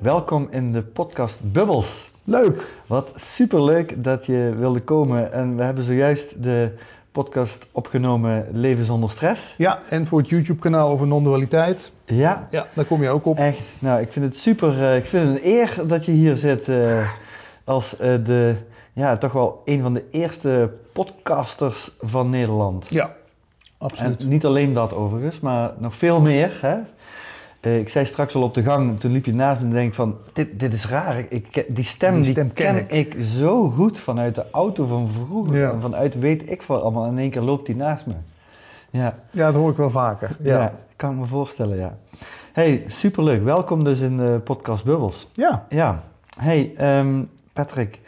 welkom in de podcast Bubbles. Leuk. Wat superleuk dat je wilde komen en we hebben zojuist de podcast opgenomen Leven zonder stress. Ja, en voor het YouTube-kanaal over non-dualiteit. Ja, Ja, daar kom je ook op. echt. Nou, ik vind het super. eh, ik vind het een eer dat je hier zit eh, als eh, de, ja, toch wel een van de eerste podcasters van Nederland. Ja, absoluut. En niet alleen dat overigens, maar nog veel meer. Hè? Eh, ik zei straks al op de gang, toen liep je naast me en denk van, dit, dit is raar. Ik, die stem, Die ken ken ik. zo goed vanuit de auto van vroeger. Ja. En vanuit weet ik veel allemaal. In één keer loopt die naast me. Ja, Ja, dat hoor ik wel vaker. ja. Ja. kan ik me voorstellen, ja. Hey, superleuk. Welkom dus in de podcast Bubbles. Ja. Ja, hey ehm, Patrick.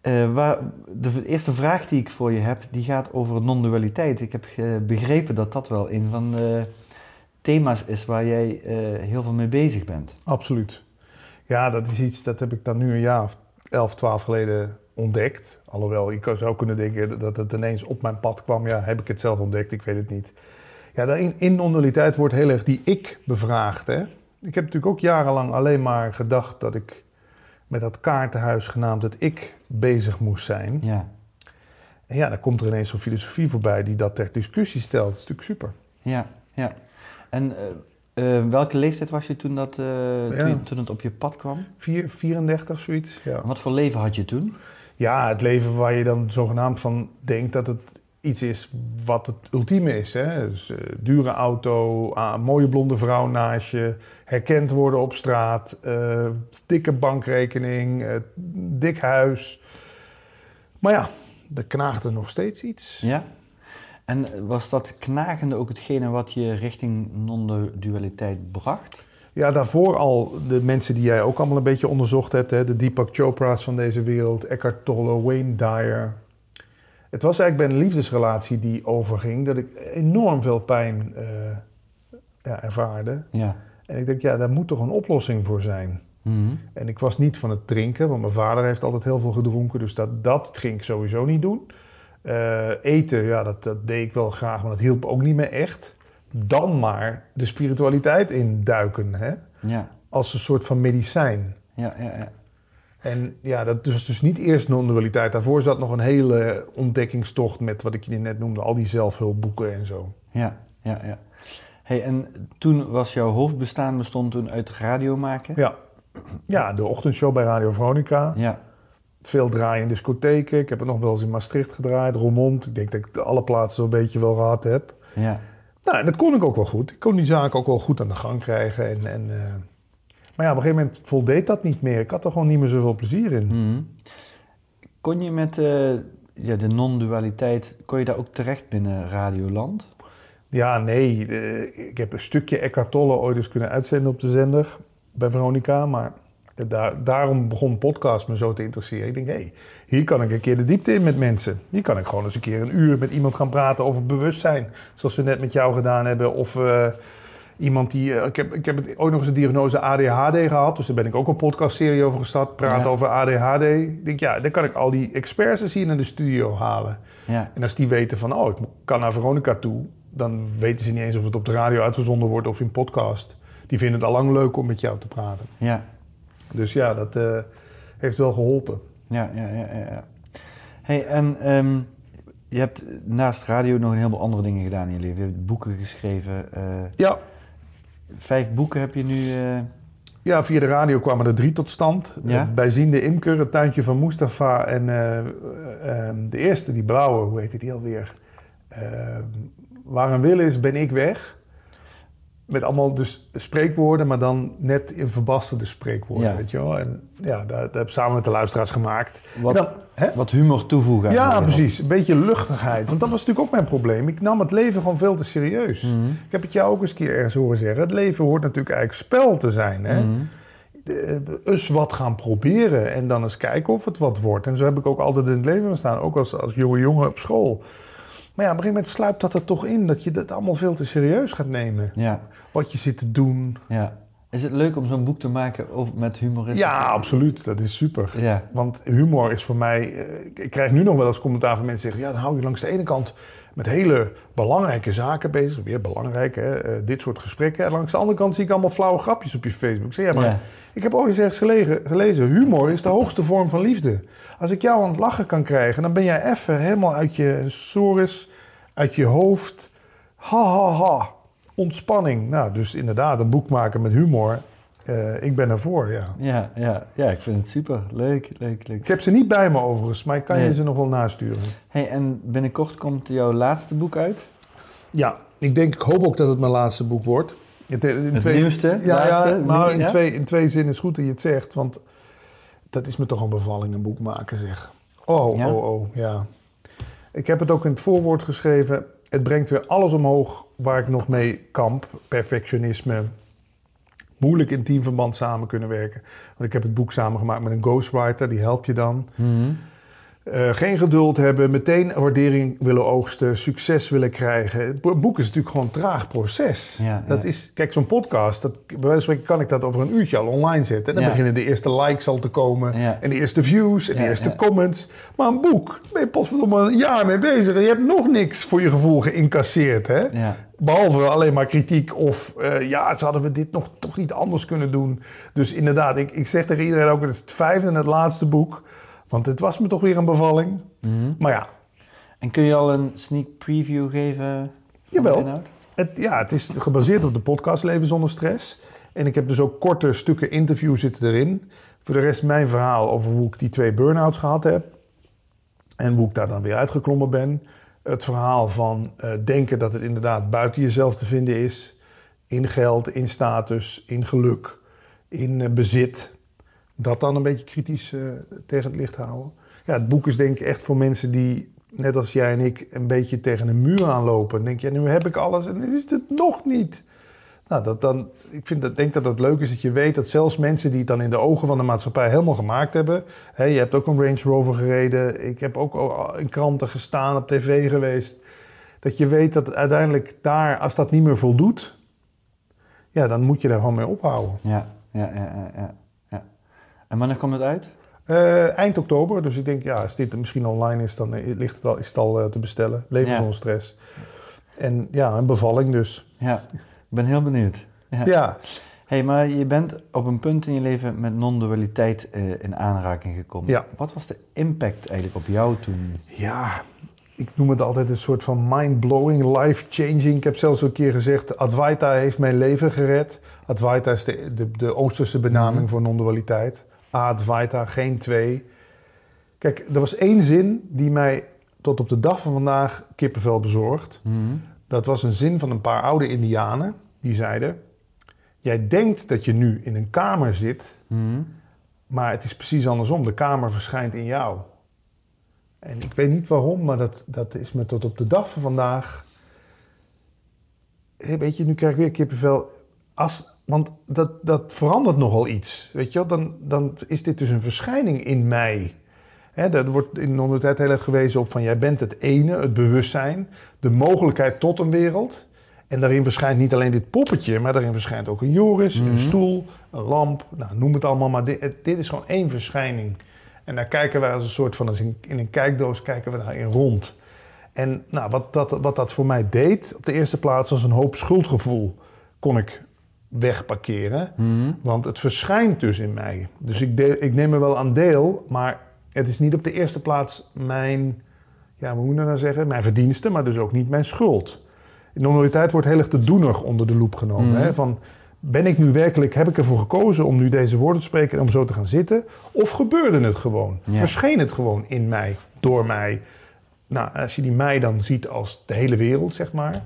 eh, waar, de eerste vraag die ik voor je heb, die gaat over non-dualiteit. Ik heb eh, begrepen dat dat wel een van de thema's is waar jij eh, heel veel mee bezig bent. absoluut. Ja, dat is iets, dat heb ik dan nu een jaar of 11, 12 geleden ontdekt. Alhoewel, je zou kunnen denken dat het ineens op mijn pad kwam. Ja, heb ik het zelf ontdekt? Ik weet het niet. Ja, daarin, in non-dualiteit wordt heel erg die ik bevraagd. Hè? Ik heb natuurlijk ook jarenlang alleen maar gedacht dat ik met dat kaartenhuis genaamd het ik bezig moest zijn. Ja, En ja, dan komt er ineens zo'n filosofie voorbij die dat ter discussie stelt. Dat is natuurlijk super. ja, ja. En eh, eh, welke leeftijd was je toen, dat, eh, Ja. toen, toen het op je pad kwam? 4, 34, zoiets. Ja. Wat voor leven had je toen? ja, het leven waar je dan zogenaamd van denkt dat het iets is wat het ultieme is. Hè? Dus, dure auto, mooie blonde vrouw naast je, herkend worden op straat, dikke bankrekening, dik huis. Maar ja, er knaagde nog steeds iets. Ja. En was dat knagende ook hetgene wat je richting non-dualiteit bracht? Ja, daarvoor al de mensen die jij ook allemaal een beetje onderzocht hebt. Hè? De Deepak Chopra's van deze wereld, Eckhart Tolle, Wayne Dyer. Het was eigenlijk bij een liefdesrelatie die overging dat ik enorm veel pijn eh, ja, ervaarde. Ja. En ik denk, ja, daar moet toch een oplossing voor zijn. Mhm. En ik was niet van het drinken, want mijn vader heeft altijd heel veel gedronken. Dus dat, dat ging ik sowieso niet doen. Eh, eten, ja, dat, dat deed ik wel graag, maar dat hielp ook niet meer echt. Dan maar de spiritualiteit induiken, hè? Ja. als een soort van medicijn. Ja, ja, ja. En ja, dat was dus niet eerst non-dualiteit. Daarvoor zat nog een hele ontdekkingstocht met wat ik je net noemde, al die zelfhulpboeken en zo. Ja, ja, ja. Hey, en toen was jouw hoofdbestaan bestond toen uit radio maken? Ja, ja de ochtendshow bij Radio Veronica. Ja, Veel draaien in discotheken. Ik heb het nog wel eens in Maastricht gedraaid, Roermond. Ik denk dat ik de alle plaatsen zo'n beetje wel gehad heb. ja, Nou, en dat kon ik ook wel goed. Ik kon die zaken ook wel goed aan de gang krijgen. En, en, eh, Maar ja, op een gegeven moment voldeed dat niet meer. Ik had er gewoon niet meer zoveel plezier in. Mhm. Kon je met eh, ja, de non-dualiteit, kon je daar ook terecht binnen Radioland? Ja, nee. ik heb een stukje Eckhart Tolle ooit eens kunnen uitzenden op de zender bij Veronica. Maar daar, daarom begon podcast me zo te interesseren. Ik denk, hé, hey, hier kan ik een keer de diepte in met mensen. Hier kan ik gewoon eens een keer een uur met iemand gaan praten over bewustzijn. Zoals we net met jou gedaan hebben. Of eh, iemand die... eh, ik, heb, ik heb het- ooit nog eens een diagnose ADHD gehad. Dus daar ben ik ook een podcastserie over gestart. Praten Ja. over ADHD. Ik denk, ja, dan kan ik al die experts hier naar de studio halen. Ja, En als die weten van, oh, ik kan naar Veronica toe, dan weten ze niet eens of het op de radio uitgezonden wordt of in podcast. Die vinden het al lang leuk om met jou te praten. ja, Dus ja, dat eh, heeft wel geholpen. ja, ja, ja. ja. Hey, en ehm, je hebt naast radio nog een heleboel andere dingen gedaan in je leven. Je hebt boeken geschreven. eh, Ja. vijf boeken heb je nu. eh, ja, via de radio kwamen er drie tot stand. Ja? Bijziende Imker, het tuintje van Mustafa en eh, eh, de eerste, die blauwe, hoe heette die alweer? Eh, waar een wil is, ben ik weg. Met allemaal dus spreekwoorden, maar dan net in verbasterde spreekwoorden, Ja. weet je wel. En ja, dat, dat heb ik samen met de luisteraars gemaakt. wat, dan, wat humor toevoegen. Ja, precies. Een beetje luchtigheid. Want dat was natuurlijk ook mijn probleem. Ik nam het leven gewoon veel te serieus. Mhm. Ik heb het jou ook eens een keer ergens horen zeggen. Het leven hoort natuurlijk eigenlijk spel te zijn. Hè? Mhm. eh, wat gaan proberen en dan eens kijken of het wat wordt. En zo heb ik ook altijd in het leven gestaan, ook als, als jonge jongen op school. Maar ja, op een gegeven moment sluipt dat er toch in, dat je dat allemaal veel te serieus gaat nemen. Ja, Wat je zit te doen. ja. Is het leuk om zo'n boek te maken over, met humorisme? Ja, absoluut. Dat is super. Ja, Want humor is voor mij... eh, Ik krijg nu nog wel eens commentaar van mensen zeggen... ja, dan hou je langs de ene kant met hele belangrijke zaken bezig. Weer belangrijk, hè? eh, dit soort gesprekken. En langs de andere kant zie ik allemaal flauwe grapjes op je Facebook. Ik zeg, ja, maar Ja. ik heb ooit eens ergens gelegen, gelezen... humor is de hoogste vorm van liefde. Als ik jou aan het lachen kan krijgen... dan ben jij even helemaal uit je sores, uit je hoofd. Ha, ha, ha. Ontspanning. Nou, dus inderdaad, een boek maken met humor... eh, ik ben ervoor, ja. ja, ja, ja, ik vind het super. Leuk, leuk, leuk. Ik heb ze niet bij me overigens, maar ik kan je ze nog wel nasturen. Hey, en binnenkort komt jouw laatste boek uit? Ja, ik denk, ik hoop ook dat het mijn laatste boek wordt. Het, in Het nieuwste, Ja, laatste, ja maar in, ja? twee, in twee zinnen is goed dat je het zegt, want dat is me toch een bevalling, een boek maken zeg. Oh, Ja? oh, oh, ja. Ik heb het ook in het voorwoord geschreven. Het brengt weer alles omhoog waar ik nog mee kamp. Perfectionisme, moeilijk in teamverband samen kunnen werken. Want ik heb het boek samengemaakt met een ghostwriter, die helpt je dan. Mhm. Eh, geen geduld hebben, meteen waardering willen oogsten, succes willen krijgen. Het bo- boek is natuurlijk gewoon een traag proces. Ja, dat ja. is, kijk, zo'n podcast, dat, bij wijze van spreken kan ik dat over een uurtje al online zetten. En dan Ja. beginnen de eerste likes al te komen, en de eerste views, en de eerste comments. Maar een boek, ben je potverdomme een jaar mee bezig en je hebt nog niks voor je gevoel geïncasseerd, hè? Behalve alleen maar kritiek of eh, ja, ze hadden we dit nog toch niet anders kunnen doen. Dus inderdaad, ik, ik zeg tegen iedereen ook, het is het vijfde en het laatste boek. Want het was me toch weer een bevalling. Mhm. Maar ja, En kun je al een sneak preview geven van Jawel. het, ja, het is gebaseerd op de podcast Leven zonder stress. En ik heb dus ook korte stukken interview zitten erin. Voor de rest mijn verhaal over hoe ik die twee burn-outs gehad heb. En hoe ik daar dan weer uitgeklommen ben. Het verhaal van eh, denken dat het inderdaad buiten jezelf te vinden is. In geld, in status, in geluk, in eh, bezit. Dat dan een beetje kritisch eh, tegen het licht houden. Ja, het boek is denk ik echt voor mensen die, net als jij en ik, een beetje tegen een muur aanlopen. Dan denk je, nu heb ik alles en is het nog niet. Nou, dat dan, ik vind dat, denk dat het leuk is dat je weet dat zelfs mensen die het dan in de ogen van de maatschappij helemaal gemaakt hebben. Hè, je hebt ook een Range Rover gereden. Ik heb ook in kranten gestaan, op tv geweest. Dat je weet dat uiteindelijk daar, als dat niet meer voldoet, ja, dan moet je daar gewoon mee ophouden. Ja, ja, ja, ja. En wanneer komt het uit? Eh, eind oktober, dus ik denk, ja, als dit misschien online is, dan ligt het al, is het al eh, te bestellen. Leven Ja. zonder stress. En ja, een bevalling dus. Ja, ik ben heel benieuwd. Ja. Ja, hey, maar je bent op een punt in je leven met non-dualiteit eh, in aanraking gekomen. Ja. Wat was de impact eigenlijk op jou toen? ja, ik noem het altijd een soort van mind-blowing, life-changing. Ik heb zelfs een keer gezegd, Advaita heeft mijn leven gered. Advaita is de, de, de Oosterse benaming Mhm. voor non-dualiteit. Advaita, geen twee. Kijk, er was één zin die mij tot op de dag van vandaag kippenvel bezorgt. Mhm. Dat was een zin van een paar oude indianen. Die zeiden, jij denkt dat je nu in een kamer zit... Mhm. Maar het is precies andersom. De kamer verschijnt in jou. En ik weet niet waarom, maar dat, dat is me tot op de dag van vandaag. Weet je, nu krijg ik weer kippenvel. Als, want dat, dat verandert nogal iets. Weet je wel, dan, dan is dit dus een verschijning in mij. Hè, dat wordt in de ondertijd heel erg gewezen op van jij bent het ene, het bewustzijn, de mogelijkheid tot een wereld. En daarin verschijnt niet alleen dit poppetje, maar daarin verschijnt ook een Joris, Mhm. een stoel, een lamp. Nou, noem het allemaal, maar dit, dit is gewoon één verschijning. En daar kijken wij als een soort van, als in, in een kijkdoos kijken we daarin rond. En nou, wat, dat, wat dat voor mij deed, op de eerste plaats was een hoop schuldgevoel kon ik wegparkeren. Mhm. Want het verschijnt dus in mij. Dus ik, ik neem er wel aan deel, maar het is niet op de eerste plaats mijn, ja, hoe moet je nou zeggen, mijn verdienste, maar dus ook niet mijn schuld. In de normaliteit wordt heel erg de doener onder de loep genomen. Mhm. Hè? Van, ben ik nu werkelijk, heb ik ervoor gekozen om nu deze woorden te spreken en om zo te gaan zitten? Of gebeurde het gewoon? Ja. Verscheen het gewoon in mij, door mij? Nou, als je die mij dan ziet als de hele wereld, zeg maar,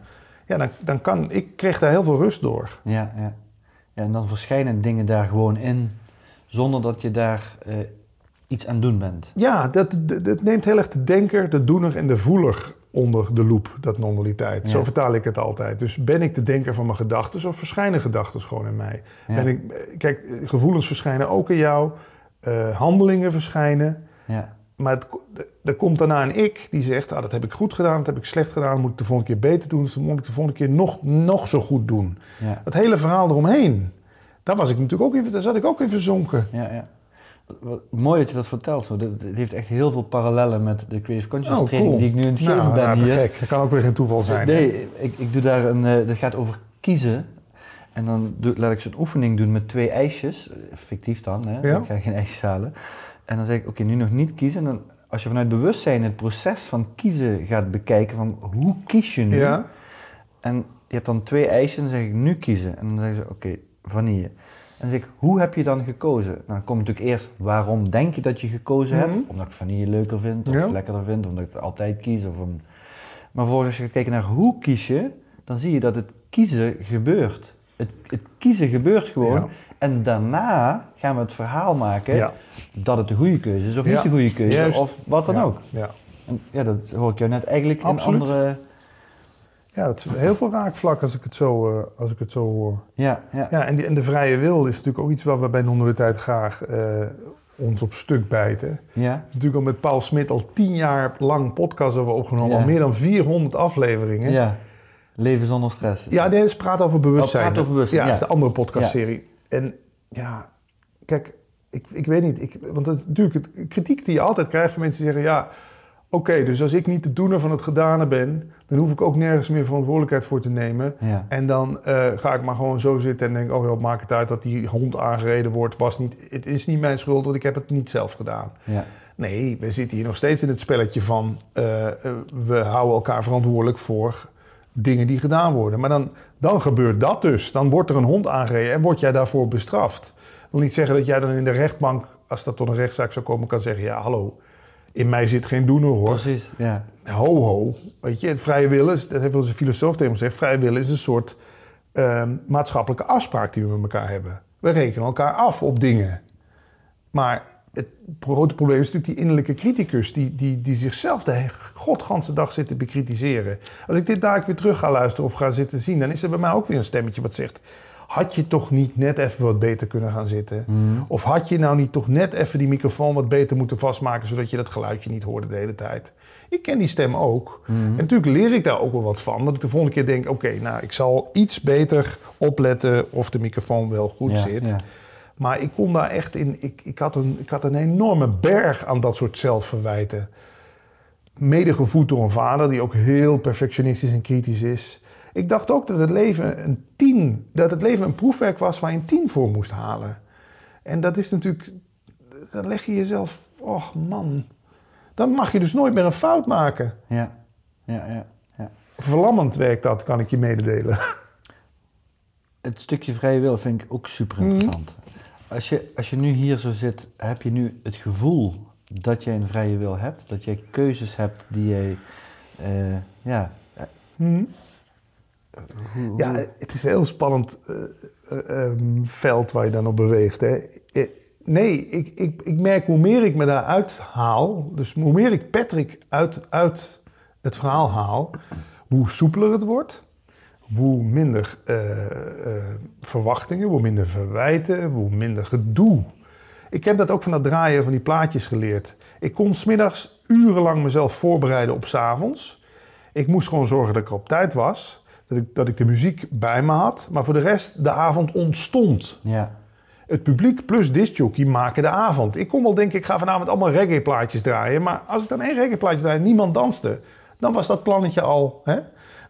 ja, dan, dan kan, ik kreeg daar heel veel rust door. Ja, ja. en dan verschijnen dingen daar gewoon in, zonder dat je daar eh, iets aan doen bent. Ja, dat, dat, dat neemt heel erg de denker, de doener en de voeler onder de loep, dat non-dualiteit. Ja. Zo vertaal ik het altijd. Dus ben ik de denker van mijn gedachten of verschijnen gedachten gewoon in mij? Ja. Ben ik, eh, kijk, eh, gevoelens verschijnen ook in jou, handelingen verschijnen. Ja. Maar het, er komt daarna een ik die zegt, ah, dat heb ik goed gedaan, dat heb ik slecht gedaan, moet ik de volgende keer beter doen, dus dan moet ik de volgende keer nog, nog zo goed doen. Ja. Dat hele verhaal eromheen, daar, was ik natuurlijk ook in, daar zat ik ook in verzonken. Ja, ja. Wat- wat- mooi dat je dat vertelt. Zo. Dat- Het heeft echt heel veel parallellen met de Creative Conscious Oh, training cool. die ik nu aan het geven Nou, ben nou, te hier. gek. Dat kan ook weer geen toeval zijn. hè? Nee, ik, ik doe daar een. eh dat gaat over kiezen. En dan doe, laat ik zo'n oefening doen met twee ijsjes. Fictief dan, hè? Ja. Ik ga geen ijsjes halen. En dan zeg ik, oké, nu nog niet kiezen. En dan, als je vanuit bewustzijn het proces van kiezen gaat bekijken, van hoe kies je nu? Ja, En je hebt dan twee ijsjes en dan zeg ik, nu kiezen. En dan zeggen ze, oké, vanille. En dan zeg ik, hoe heb je dan gekozen? Nou, dan komt natuurlijk eerst, waarom denk je dat je gekozen hebt? Mhm. Omdat ik vanille leuker vind, of Ja. lekkerder vind, of omdat ik het altijd kies. Of een... Maar vervolgens als je gaat kijken naar hoe kies je, dan zie je dat het kiezen gebeurt. Het, het kiezen gebeurt gewoon. Ja. En daarna gaan we het verhaal maken Ja. dat het de goede keuze is of Ja. niet de goede keuze. Juist. Of wat dan ook. Ja. En ja, dat hoor ik jou net eigenlijk Absoluut. in andere... ja, dat is heel veel raakvlak als ik het zo, eh, als ik het zo hoor. Ja, ja. Ja, en, die, en de vrije wil is natuurlijk ook iets waar we bij non-dualiteit graag eh, ons op stuk bijten. ja. Natuurlijk al met Paul Smit al tien jaar lang podcast over opgenomen. Ja. Al meer dan 400 afleveringen. Ja, leven zonder stress. Ja, is praat over bewustzijn. Oh, praat over bewustzijn, Ja, dat is de andere podcastserie. En ja, kijk, ik, ik weet niet. Ik, want het, natuurlijk, het, kritiek die je altijd krijgt van mensen die zeggen... ja, oké, dus als ik niet de doener van het gedane ben... dan hoef ik ook nergens meer verantwoordelijkheid voor te nemen. Ja. En dan eh, ga ik maar gewoon zo zitten en denk... oh ja, maak het uit dat die hond aangereden wordt. Was niet, het is niet mijn schuld, want ik heb het niet zelf gedaan. ja. Nee, we zitten hier nog steeds in het spelletje van... eh, eh, we houden elkaar verantwoordelijk voor dingen die gedaan worden. Maar dan, dan gebeurt dat dus. Dan wordt er een hond aangereden en word jij daarvoor bestraft. Dat wil niet zeggen dat jij dan in de rechtbank... als dat tot een rechtszaak zou komen, kan zeggen... ja, hallo, in mij zit geen doener hoor. Precies, ja. Ho, ho. Weet je, vrije willen, is- dat heeft een filosoof tegen me gezegd... vrije willen is een soort ehm, maatschappelijke afspraak die we met elkaar hebben. We rekenen elkaar af op dingen. Maar het grote probleem is natuurlijk die innerlijke criticus... die, die, die zichzelf de godganse dag zit te bekritiseren. Als ik dit daar weer terug ga luisteren of ga zitten zien... dan is er bij mij ook weer een stemmetje wat zegt... had je toch niet net even wat beter kunnen gaan zitten? Of had je nou niet toch net even die microfoon wat beter moeten vastmaken... zodat je dat geluidje niet hoorde de hele tijd? Ik ken die stem ook. En natuurlijk leer ik daar ook wel wat van. Dat ik de volgende keer denk... oké, nou, ik zal iets beter opletten... of de microfoon wel goed ja, zit. ja. Maar ik kon daar echt in. Ik, ik, had een, ik had een enorme berg aan dat soort zelfverwijten. Mede gevoed door een vader die ook heel perfectionistisch en kritisch is. Ik dacht ook dat het leven een tien, dat het leven een proefwerk was waar je een tien voor moest halen. En dat is natuurlijk, dan leg je jezelf, oh man, dan mag je dus nooit meer een fout maken. Ja, ja, ja. ja. Verlammend werkt dat, kan ik je mededelen. Het stukje vrije wil vind ik ook super Mhm. interessant. Als, je, als je nu hier zo zit, heb je nu het gevoel dat jij een vrije wil hebt? Dat jij keuzes hebt die jij... eh, ja, hoe, hoe- Ja, het is een heel spannend eh, eh, ehm, veld waar je dan op beweegt. Hè. Eh, Nee, ik, ik, ik merk hoe meer ik me daaruit haal, dus hoe meer ik Patrick uit, uit het verhaal haal, hoe soepeler het wordt, hoe minder eh, eh, verwachtingen, hoe minder verwijten, hoe minder gedoe. Ik heb dat ook van dat draaien van die plaatjes geleerd. Ik kon smiddags urenlang mezelf voorbereiden op 's avonds. Ik moest gewoon zorgen dat ik er op tijd was. Dat ik, dat ik de muziek bij me had. Maar voor de rest, de avond ontstond. ja, Het publiek plus discjockey maken de avond. Ik kon wel denken, ik ga vanavond allemaal reggae-plaatjes draaien. Maar als ik dan één reggae-plaatje draai en niemand danste... dan was dat plannetje al... Hè?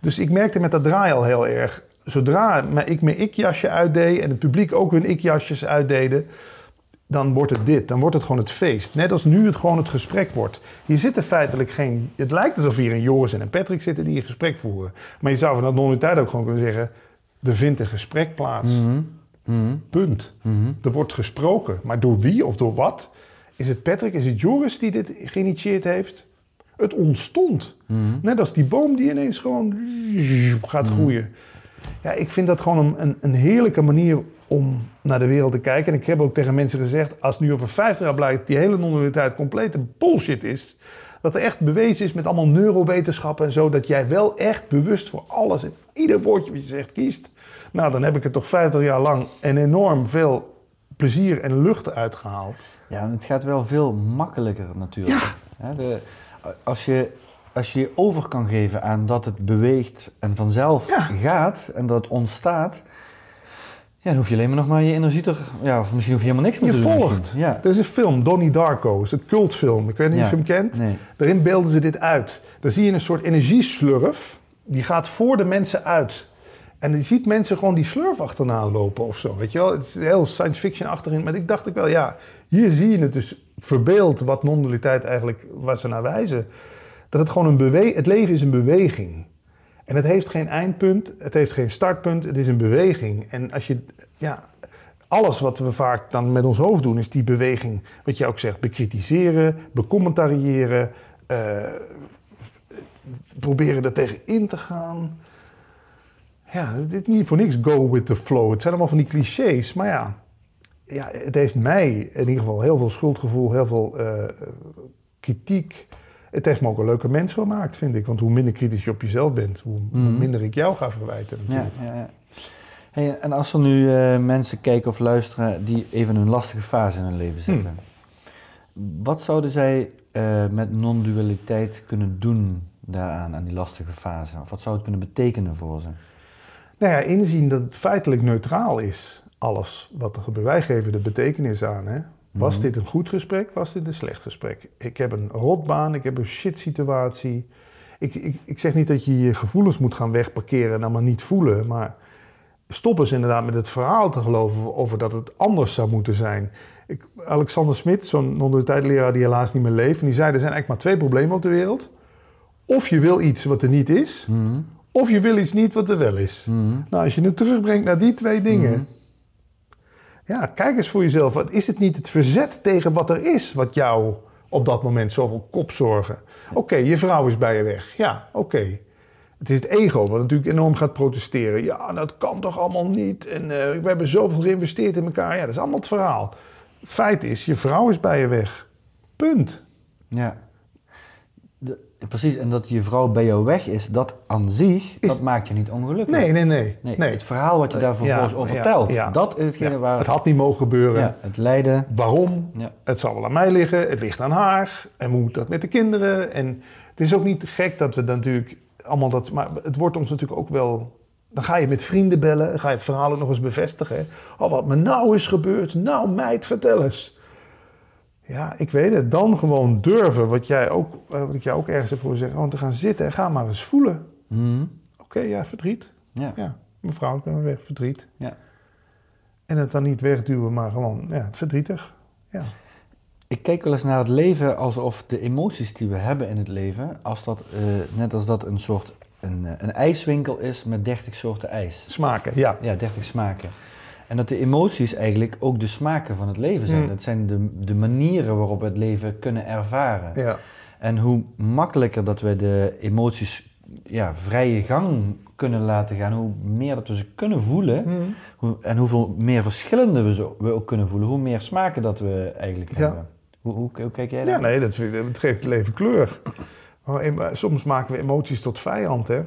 Dus ik merkte met dat draaien al heel erg... zodra ik mijn ik-jasje uitdeed... en het publiek ook hun ik-jasjes uitdeden... dan wordt het dit. Dan wordt het gewoon het feest. Net als nu het gewoon het gesprek wordt. Hier zitten feitelijk geen... Het lijkt alsof hier een Joris en een Patrick zitten die een gesprek voeren. Maar je zou van dat non-tijd ook gewoon kunnen zeggen... er vindt een gesprek plaats. Punt. Er wordt gesproken. Maar door wie of door wat? Is het Patrick, is het Joris die dit geïnitieerd heeft? Het ontstond. Net als die boom die ineens gewoon gaat groeien. Ja, ik vind dat gewoon een, een, een heerlijke manier om naar de wereld te kijken. En ik heb ook tegen mensen gezegd, als nu over 50 jaar blijkt... die hele non-dualiteit complete bullshit is... dat er echt bewezen is met allemaal neurowetenschappen en zo... dat jij wel echt bewust voor alles en ieder woordje wat je zegt kiest... nou, dan heb ik er toch 50 jaar lang en enorm veel plezier en lucht uitgehaald. Ja, en het gaat wel veel makkelijker natuurlijk. Hè, de, als, je, als je je over kan geven aan dat het beweegt en vanzelf Ja. gaat en dat het ontstaat, ja, dan hoef je alleen maar nog maar je energie er, ja, of misschien hoef je helemaal niks Je meer te doen. volgt. misschien. Ja. Er is een film, Donnie Darko, het is een cultfilm. Ik weet niet Ja. of je hem kent. Nee. Daarin beelden ze dit uit. Dan zie je een soort energieslurf. Die gaat voor de mensen uit. En je ziet mensen gewoon die slurf achterna lopen of zo. Weet je wel? Het is heel science fiction achterin. Maar ik dacht ook wel, ja, hier zie je het dus verbeeld wat non-dualiteit eigenlijk, waar ze naar wijzen. Dat het gewoon een beweging, het leven is een beweging. En het heeft geen eindpunt, het heeft geen startpunt, het is een beweging. En als je, ja, alles wat we vaak dan met ons hoofd doen, is die beweging, wat je ook zegt, bekritiseren, becommentariëren, eh, proberen er tegen in te gaan. Ja, is niet voor niks go with the flow. Het zijn allemaal van die clichés, maar ja, ja het heeft mij in ieder geval heel veel schuldgevoel, heel veel eh, kritiek. Het heeft me ook een leuke mens gemaakt, vind ik. Want hoe minder kritisch je op jezelf bent, hoe Mhm. minder ik jou ga verwijten Ja, natuurlijk. ja, ja. Hey, en als er nu eh, mensen kijken of luisteren die even een lastige fase in hun leven Hmm. zitten, wat zouden zij eh, met non-dualiteit kunnen doen daaraan, aan die lastige fase? Of wat zou het kunnen betekenen voor ze? Nou ja, inzien dat het feitelijk neutraal is. Alles wat er wij geven de betekenis aan. Hè? Was Mhm. dit een goed gesprek? Was dit een slecht gesprek? Ik heb een rotbaan, ik heb een shit situatie. Ik, ik, ik zeg niet dat je je gevoelens moet gaan wegparkeren en maar niet voelen. Maar stop eens inderdaad met het verhaal te geloven over dat het anders zou moeten zijn. Ik, Alexander Smit, zo'n non-dualiteitleraar die helaas niet meer leeft, en die zei er zijn eigenlijk maar twee problemen op de wereld. Of je wil iets wat er niet is, Mhm. of je wil iets niet wat er wel is. Mhm. Nou, als je het terugbrengt naar die twee dingen. Ja, kijk eens voor jezelf. Wat Is het niet het verzet tegen wat er is, wat jou op dat moment zoveel kopzorgen? Oké, je vrouw is bij je weg. Ja, oké. Het is het ego wat natuurlijk enorm gaat protesteren. Ja, dat kan toch allemaal niet. En eh, we hebben zoveel geïnvesteerd in elkaar. Ja, dat is allemaal het verhaal. Het feit is, je vrouw is bij je weg. Punt. Ja. De- precies, en dat je vrouw bij jou weg is, dat aan zich, Is- dat maakt je niet ongelukkig. Nee, nee, nee. Nee, nee. Het verhaal wat je daar vervolgens Ja, over vertelt, ja. dat is hetgene waar... Het had niet mogen gebeuren. het lijden. Waarom? Het zal wel aan mij liggen, het ligt aan haar. En hoe moet dat met de kinderen? En het is ook niet gek dat we dan natuurlijk allemaal dat... Maar het wordt ons natuurlijk ook wel... Dan ga je met vrienden bellen, dan ga je het verhaal ook nog eens bevestigen. Oh, wat me nou is gebeurd. Nou, meid, vertel eens. Ja, ik weet het. Dan gewoon durven, wat, jij ook, eh, wat ik jou ook ergens heb horen zeggen. Gewoon te gaan zitten en ga maar eens voelen. Mhm. Oké, ja, verdriet. Ja. Ja, mevrouw, ik ben weer weg, verdriet. Ja. En het dan niet wegduwen, maar gewoon, ja, verdrietig. Ja. Ik kijk wel eens naar het leven alsof de emoties die we hebben in het leven, als dat, eh, net als dat een soort een, eh, een ijswinkel is met 30 soorten ijs. Smaken, ja. Ja, 30 smaken. En dat de emoties eigenlijk ook de smaken van het leven zijn. Mm. Dat zijn de, de manieren waarop we het leven kunnen ervaren. Ja. En hoe makkelijker dat we de emoties ja, vrije gang kunnen laten gaan, hoe meer dat we ze kunnen voelen, Mm. hoe, en hoeveel meer verschillende we, zo, we ook kunnen voelen, hoe meer smaken dat we eigenlijk Ja. hebben. Hoe, hoe, hoe kijk jij daar? Ja, nee, dat, geeft het leven kleur. Maar soms maken we emoties tot vijand, hè.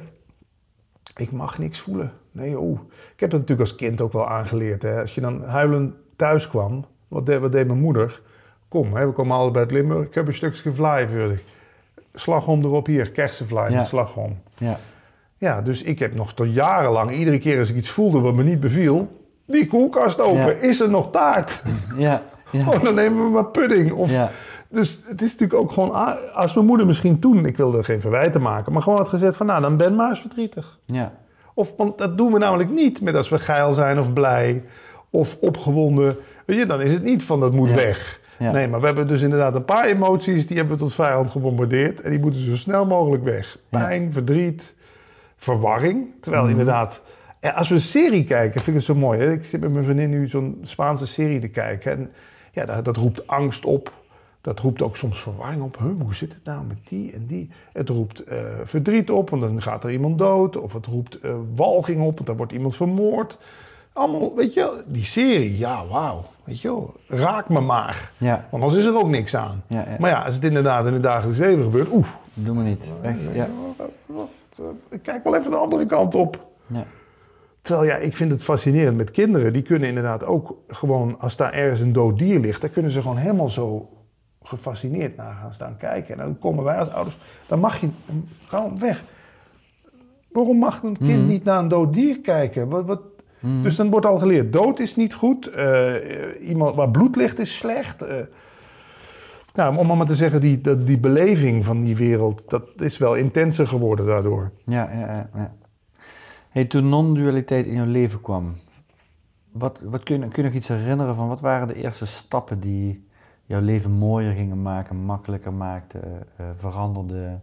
Ik mag niks voelen. Nee, oeh. Ik heb het natuurlijk als kind ook wel aangeleerd, hè. Als je dan huilend thuis kwam, wat deed, wat deed mijn moeder? Kom, hè, we komen allebei uit Limburg. Ik heb een stukje vlaai voor je. Slagroom erop hier, kersenvlaai Ja. met slagroom. Ja. Ja, dus ik heb nog tot jarenlang, iedere keer als ik iets voelde wat me niet beviel, die koelkast open. Ja. Is er nog taart? Ja. Ja. Oh, dan nemen we maar pudding. Of, Ja. Dus het is natuurlijk ook gewoon, als mijn moeder misschien toen, ik wilde er geen verwijten maken, maar gewoon had gezegd van nou, dan ben maar eens verdrietig. Ja. Of, want dat doen we namelijk niet met als we geil zijn of blij of opgewonden. Weet je, dan is het niet van dat moet Ja. weg. Ja. Nee, maar we hebben dus inderdaad een paar emoties, die hebben we tot vijand gebombardeerd. En die moeten zo snel mogelijk weg. Ja. Pijn, verdriet, verwarring. Terwijl Mhm. inderdaad, ja, als we een serie kijken, vind ik het zo mooi. Hè? Ik zit met mijn vriendin nu zo'n Spaanse serie te kijken. En ja, dat, dat roept angst op. Dat roept ook soms verwarring op. Huh, hoe zit het nou met die en die? Het roept eh, verdriet op, want dan gaat er iemand dood. Of het roept eh, walging op, want dan wordt iemand vermoord. Allemaal, weet je wel, die serie, ja, wauw. Weet je wel, raak me maar. Ja, Want anders is er ook niks aan. ja, ja. Maar ja, als het inderdaad in het dagelijks leven gebeurt, oeh. Doe maar niet. Weg. Ja. wat, eh, Ik kijk wel even de andere kant op. Ja. Terwijl ja, ik vind het fascinerend met kinderen. Die kunnen inderdaad ook gewoon, als daar ergens een dood dier ligt, dan kunnen ze gewoon helemaal zo gefascineerd naar gaan staan kijken. En dan komen wij als ouders, dan mag je, gewoon weg. Waarom mag een kind Mhm. niet naar een dood dier kijken? Wat, wat, Mhm. Dus dan wordt al geleerd, dood is niet goed, eh, iemand waar bloed ligt is slecht. eh. nou, om maar te zeggen, die, die beleving van die wereld, dat is wel intenser geworden daardoor. Ja, ja, ja. Hey, toen non-dualiteit in jouw leven kwam, wat, wat kun, je, kun je nog iets herinneren van wat waren de eerste stappen die jouw leven mooier gingen maken, makkelijker maakten, eh, veranderden?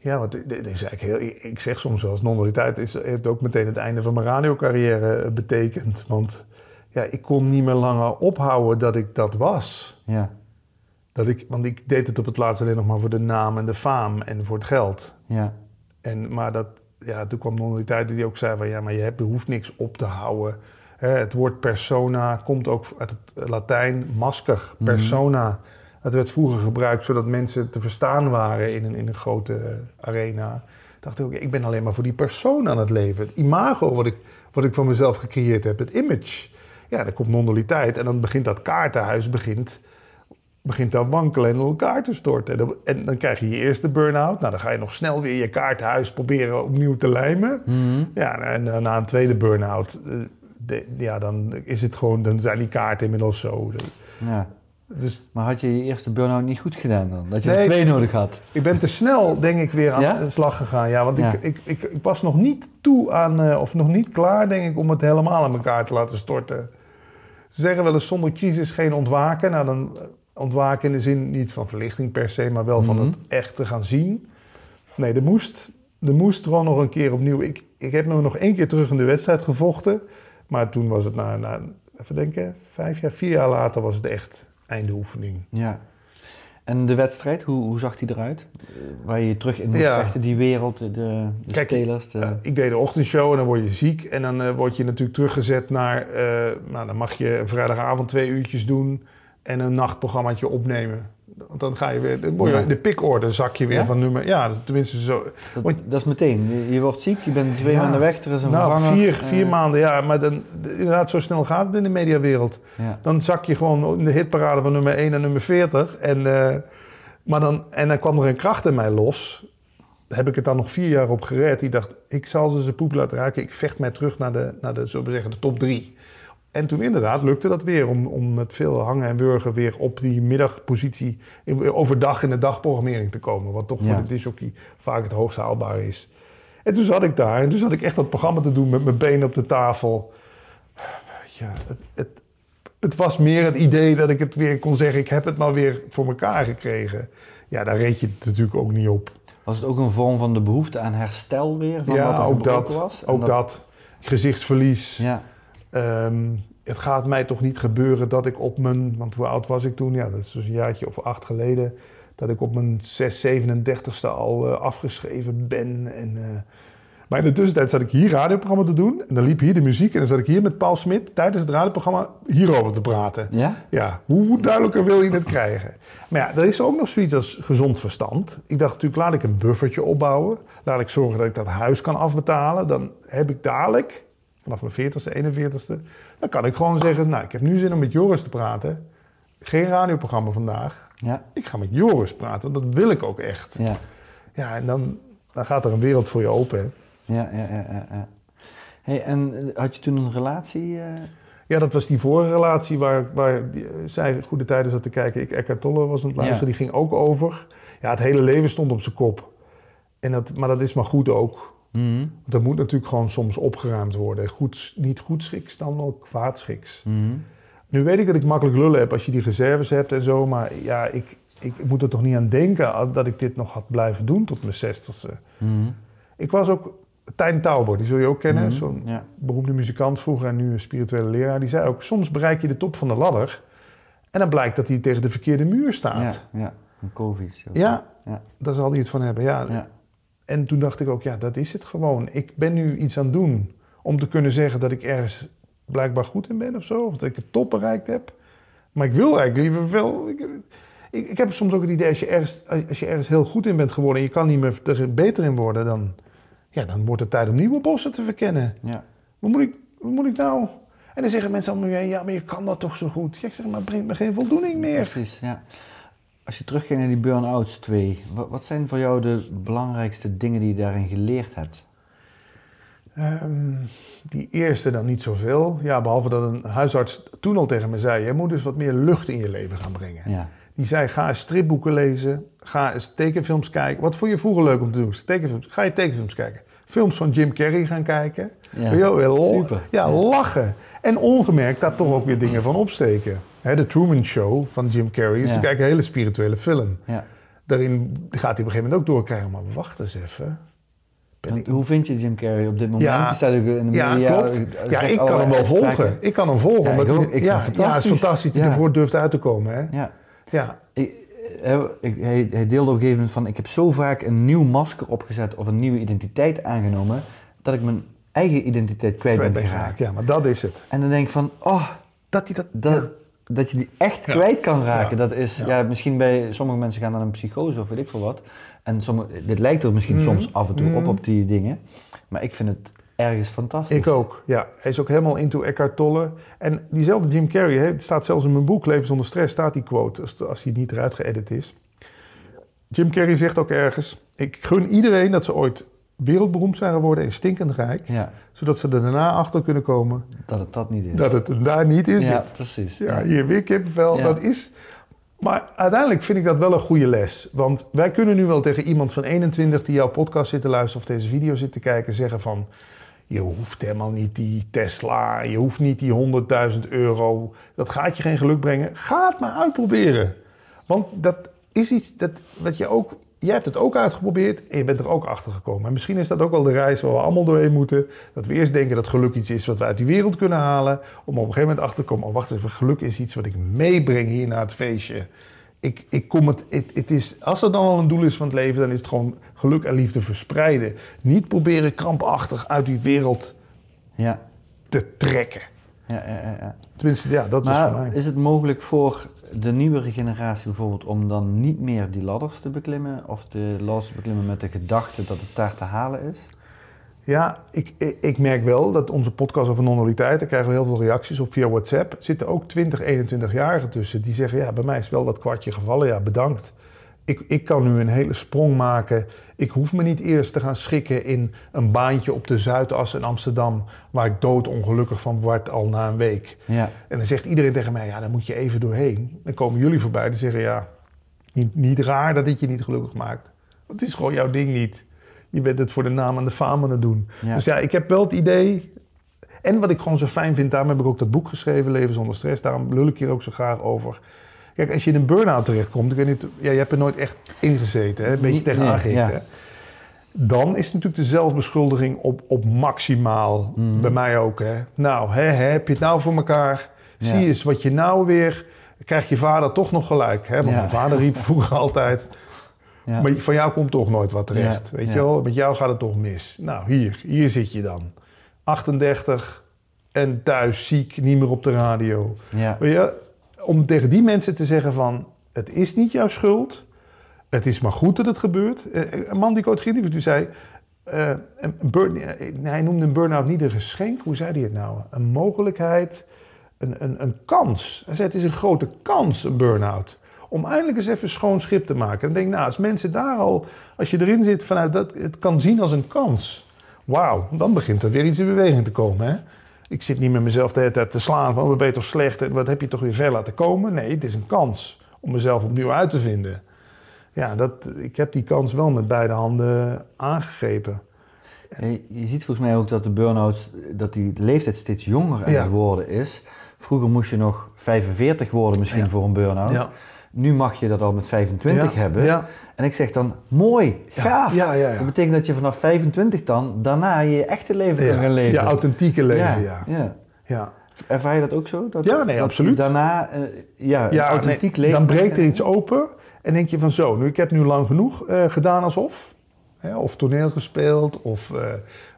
Ja, want dit is eigenlijk heel, ik- zeg soms wel eens, non-dualiteit is, heeft ook meteen het einde van mijn radiocarrière eh, betekend. Want ja, ik kon niet meer langer ophouden dat ik dat was. Ja, Dat ik, want ik deed het op het laatst alleen nog maar voor de naam en de faam en voor het geld. ja, En, maar dat, ja, toen kwam non-dualiteit die ook zei van ja, maar je, hebt, je hoeft niks op te houden. Het woord persona komt ook uit het Latijn, masker, persona. Dat werd vroeger gebruikt zodat mensen te verstaan waren in een, in een grote eh, arena. dacht ik ook, ik ben alleen maar voor die persoon aan het leven. Het imago wat ik, wat ik van mezelf gecreëerd heb, het image. Ja, dan komt non-dualiteit en dan begint dat kaartenhuis begint, begint te wankelen en in elkaar te storten. En dan, en dan krijg je je eerste burn-out. Nou, dan ga je nog snel weer je kaartenhuis proberen opnieuw te lijmen. Mhm. Ja, en eh, na een tweede burn-out, eh, de- ja, dan is het gewoon, dan zijn die kaarten inmiddels zo. ja. Dus Maar had je je eerste burn-out niet goed gedaan dan? Dat je Nee, er twee nodig had? ik ben te snel, denk ik, weer aan Ja? de slag gegaan. Ja, want Ja. Ik, ik, ik, ik was nog niet toe aan, eh, of nog niet klaar, denk ik, om het helemaal aan elkaar te laten storten. Ze zeggen wel eens zonder crisis geen ontwaken. Nou, dan eh, ontwaken in de zin niet van verlichting per se, maar wel van Mhm. het echt te gaan zien. Nee, er moest, er moest gewoon nog een keer opnieuw. Ik, ik heb me nog één keer terug in de wedstrijd gevochten. Maar toen was het na, na even denken, vijf jaar, vier jaar later was het echt einde oefening. Ja. En de wedstrijd, hoe, hoe zag die eruit? Waar je terug in Ja. vechten, die wereld, de, de Kijk, spelers. De... Eh, ik deed de ochtendshow en dan word je ziek. En dan eh, word je natuurlijk teruggezet naar... eh, nou, dan mag je een vrijdagavond twee uurtjes doen... en een nachtprogrammaatje opnemen. Want dan ga je weer... Dan word je Ja. in de pikorde zak je weer Ja? van nummer... Ja, tenminste zo... dat, want- dat is meteen. Je, wordt ziek, je bent twee Ja. maanden weg, er is een nou, vervanger. vier, eh, vier maanden, ja. Maar dan, inderdaad, zo snel gaat het in de mediawereld. Dan zak je gewoon in de hitparade van nummer 1 en nummer 40. En, eh, maar dan, en dan kwam er een kracht in mij los. Daar heb ik het dan nog vier jaar op gered. Die dacht, ik zal ze ze poep laten raken. Ik vecht mij terug naar de, naar de, zo zeggen, de top drie. En toen inderdaad lukte dat weer om, om met veel hangen en wurgen weer op die middagpositie overdag in de dagprogrammering te komen. Wat toch Ja. voor de disjockey vaak het hoogst haalbaar is. En toen zat ik daar en toen zat ik echt dat programma te doen met mijn benen op de tafel. Ja, het, het, het was meer het idee dat ik het weer kon zeggen, ik heb het maar weer voor elkaar gekregen. Ja, daar reed je het natuurlijk ook niet op. Was het ook een vorm van de behoefte aan herstel weer? Van wat ja, er ook dat. was? Ook dat. Gezichtsverlies. Ja, Ehm, het gaat mij toch niet gebeuren dat ik op mijn, want hoe oud was ik toen? Ja, dat is dus een jaartje of acht geleden. Dat ik op mijn 6, 37ste al eh, afgeschreven ben. En, eh, maar in de tussentijd zat ik hier radioprogramma te doen. En dan liep hier de muziek. En dan zat ik hier met Paul Smit tijdens het radioprogramma hierover te praten. ja? Ja, hoe duidelijker wil je het krijgen? Maar ja, er is ook nog zoiets als gezond verstand. Ik dacht natuurlijk, laat ik een buffertje opbouwen. Laat ik zorgen dat ik dat huis kan afbetalen. Dan heb ik dadelijk, vanaf mijn 40ste, 41ste... dan kan ik gewoon zeggen, nou, ik heb nu zin om met Joris te praten. Geen radioprogramma vandaag. Ja, Ik ga met Joris praten, dat wil ik ook echt. ja, Ja, en dan, dan gaat er een wereld voor je open. hè. ja, ja, ja. ja, ja. Hey, en eh, had je toen een relatie? eh? Ja, dat was die vorige relatie waar, waar die, eh, zij goede tijden zat te kijken. Ik Eckhart Tolle was aan het luisteren, Ja. die ging ook over. Ja, het hele leven stond op zijn kop. En dat, maar dat is maar goed ook. Mhm, Want er moet natuurlijk gewoon soms opgeruimd worden. Goed, niet goed schiks, dan wel kwaad schiks. mhm. Nu weet ik dat ik makkelijk lullen heb als je die reserves hebt en zo. Maar ja, ik, ik moet er toch niet aan denken dat ik dit nog had blijven doen tot mijn zestigste. Mhm. Ik was ook... Tijn Tauber, die zul je ook kennen. Mhm, Zo'n Ja, beroemde muzikant vroeger en nu een spirituele leraar. Die zei ook, soms bereik je de top van de ladder... en dan blijkt dat hij tegen de verkeerde muur staat. ja, ja. Een COVID. Ja, Ja. daar zal hij het van hebben. Ja. En toen dacht ik ook, ja, dat is het gewoon. Ik ben nu iets aan het doen om te kunnen zeggen dat ik ergens blijkbaar goed in ben of zo. Of dat ik het top bereikt heb. Maar ik wil eigenlijk liever veel... Ik, ik, ik heb soms ook het idee, als je, ergens, als je ergens heel goed in bent geworden... en je kan niet meer er beter in worden... dan, ja, dan wordt het tijd om nieuwe bossen te verkennen. Ja. Wat moet ik, wat moet ik nou... En dan zeggen mensen allemaal, ja, maar je kan dat toch zo goed. Ja, ik zeg, maar het brengt me geen voldoening meer. Precies, ja. Als je teruggaat naar die burn-outs twee, wat, wat zijn voor jou de belangrijkste dingen die je daarin geleerd hebt? Ehm, die eerste dan niet zoveel. Ja, behalve dat een huisarts toen al tegen me zei... je moet dus wat meer lucht in je leven gaan brengen. Ja. Die zei, ga eens stripboeken lezen. Ga eens tekenfilms kijken. Wat vond je vroeger leuk om te doen? Tekenfilms. Ga je tekenfilms kijken. Films van Jim Carrey gaan kijken. Ja. Super. Ja, Ja. lachen. En ongemerkt daar toch ook weer dingen van opsteken. Hè, de Truman Show van Jim Carrey is natuurlijk een hele spirituele film. ja. Daarin gaat hij op een gegeven moment ook doorkrijgen. Maar wacht eens even. Ik- hoe vind je Jim Carrey op dit moment? Ja. In de Ja, media. klopt. eh, Ja, ik kan hem wel volgen. Ik kan hem volgen. Ja, omdat ik ja, vind het ja, het is fantastisch. dat hij ervoor durft uit te komen. Hè? Ja. Ja. Ik, hij, hij deelde op een gegeven moment van... Ik heb zo vaak een nieuw masker opgezet of een nieuwe identiteit aangenomen... dat ik mijn eigen identiteit kwijt ben Kwijt ben geraakt. Ja, maar dat is het. En dan denk ik van... Oh, Dat hij dat... dat, dat je die echt Ja. kwijt kan raken. Ja. Dat is, ja. Ja. misschien bij sommige mensen gaan dan een psychose of weet ik veel wat. En sommige, dit lijkt er misschien Mhm. soms af en toe op, Mhm. op die dingen. Maar ik vind het ergens fantastisch. Ik ook, ja. Hij is ook helemaal into Eckhart Tolle. En diezelfde Jim Carrey, hè, het staat zelfs in mijn boek Leven zonder stress, staat die quote, als, als die niet eruit geëdit is. Jim Carrey zegt ook ergens, ik gun iedereen dat ze ooit wereldberoemd zijn geworden en stinkend rijk, Ja, zodat ze er daarna achter kunnen komen dat het dat niet is. dat het daar niet in ja, precies. Ja, hier weer kippenvel, Ja. dat is... Maar uiteindelijk vind ik dat wel een goede les. Want wij kunnen nu wel tegen iemand van 21 die jouw podcast zit te luisteren of deze video zit te kijken zeggen van... Je hoeft helemaal niet die Tesla, je hoeft niet die 100.000 euro. Dat gaat je geen geluk brengen. Ga het maar uitproberen. Want dat is iets dat, wat je ook... Jij hebt het ook uitgeprobeerd en je bent er ook achter gekomen. En misschien is dat ook wel de reis waar we allemaal doorheen moeten. Dat we eerst denken dat geluk iets is wat we uit die wereld kunnen halen. Om op een gegeven moment achter te komen. Oh, wacht eens even, geluk is iets wat ik meebreng hier naar het feestje. Ik, ik kom het, het, het is, als er dan al een doel is van het leven, dan is het gewoon geluk en liefde verspreiden. Niet proberen krampachtig uit die wereld Ja, te trekken. Ja, ja, ja. Tenminste, ja, dat is voor Maar mij. is het mogelijk voor de nieuwere generatie bijvoorbeeld om dan niet meer die ladders te beklimmen? Of de ladders te beklimmen met de gedachte dat het daar te halen is? Ja, ik, ik, ik merk wel dat onze podcast over non-dualiteit, daar krijgen we heel veel reacties op via WhatsApp. Er zitten ook 20, 21-jarigen tussen die zeggen, ja, bij mij is wel dat kwartje gevallen, ja, bedankt. Ik, ik kan nu een hele sprong maken. Ik hoef me niet eerst te gaan schikken in een baantje op de Zuidas in Amsterdam, waar ik doodongelukkig van word al na een week. Ja, En dan zegt iedereen tegen mij, ja, daar moet je even doorheen. Dan komen jullie voorbij die zeggen, ja, niet, niet raar dat dit je niet gelukkig maakt. Want het is gewoon jouw ding niet. Je bent het voor de naam en de faam aan het doen. Ja. Dus ja, ik heb wel het idee... En wat ik gewoon zo fijn vind, daarom heb ik ook dat boek geschreven, Leven zonder stress. Daarom lul ik hier ook zo graag over. Kijk, als je in een burn-out terechtkomt, ik weet niet, ja, je hebt er nooit echt in gezeten, hè? een beetje tegenaan nee, ja. Dan is natuurlijk de zelfbeschuldiging op, op maximaal. Mhm. Bij mij ook. Hè? Nou, hè, hè, heb je het nou voor elkaar? Ja. Zie eens wat je nou weer... Krijgt je vader toch nog gelijk. Hè? Want Ja. mijn vader riep vroeger altijd... ja. Maar van jou komt toch nooit wat terecht. Weet je wel? Met jou gaat het toch mis. Nou, hier. Hier zit je dan. 38 en thuis ziek, niet meer op de radio. ja. Om tegen die mensen te zeggen van... Het is niet jouw schuld. Het is maar goed dat het gebeurt. Eh, Een man die ik ooit geïnterviewd zei... eh, een burn, eh, hij noemde een burn-out niet een geschenk. Hoe zei hij het nou? Een mogelijkheid, een, een, een kans. Hij zei, het is een grote kans, een burn-out. Om eindelijk eens even schoon schip te maken. En denk nou, als mensen daar al... Als je erin zit vanuit dat... Het kan zien als een kans. Wauw, dan begint er weer iets in beweging te komen, hè? Ik zit niet met mezelf de hele tijd te slaan van... Wat ben je toch slecht en wat heb je toch weer ver laten komen? Nee, het is een kans om mezelf opnieuw uit te vinden. Ja, dat, ik heb die kans wel met beide handen aangegrepen. Hey, Je ziet volgens mij ook dat de burn-outs, dat die leeftijd steeds jonger aan Ja. het worden is. Vroeger moest je nog 45 worden misschien Ja. voor een burn-out. Nu mag je dat al met 25 Ja, hebben. En ik zeg dan, mooi, gaaf. Ja, ja, ja. Dat betekent dat je vanaf 25 dan daarna je echte leven kan gaan leven. je authentieke leven, ja. ja. ja. Ervaar je dat ook zo? Dat, Ja, nee, dat absoluut. Daarna, eh, ja, Ja, authentiek nee, leven. dan breekt er iets open en denk je van zo, nu, ik heb nu lang genoeg eh, gedaan alsof. Hè, of toneel gespeeld. Of, eh,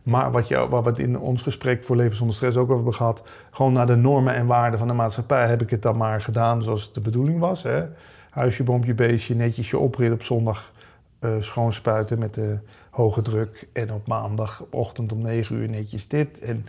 maar wat je, waar we het in ons gesprek voor Leven zonder Stress ook over hebben gehad. Gewoon naar de normen en waarden van de maatschappij heb ik het dan maar gedaan zoals het de bedoeling was. Hè. Huisje, boompje, beestje, netjes je oprit op zondag uh, schoonspuiten met de hoge druk. En op maandagochtend om 9 uur netjes dit. En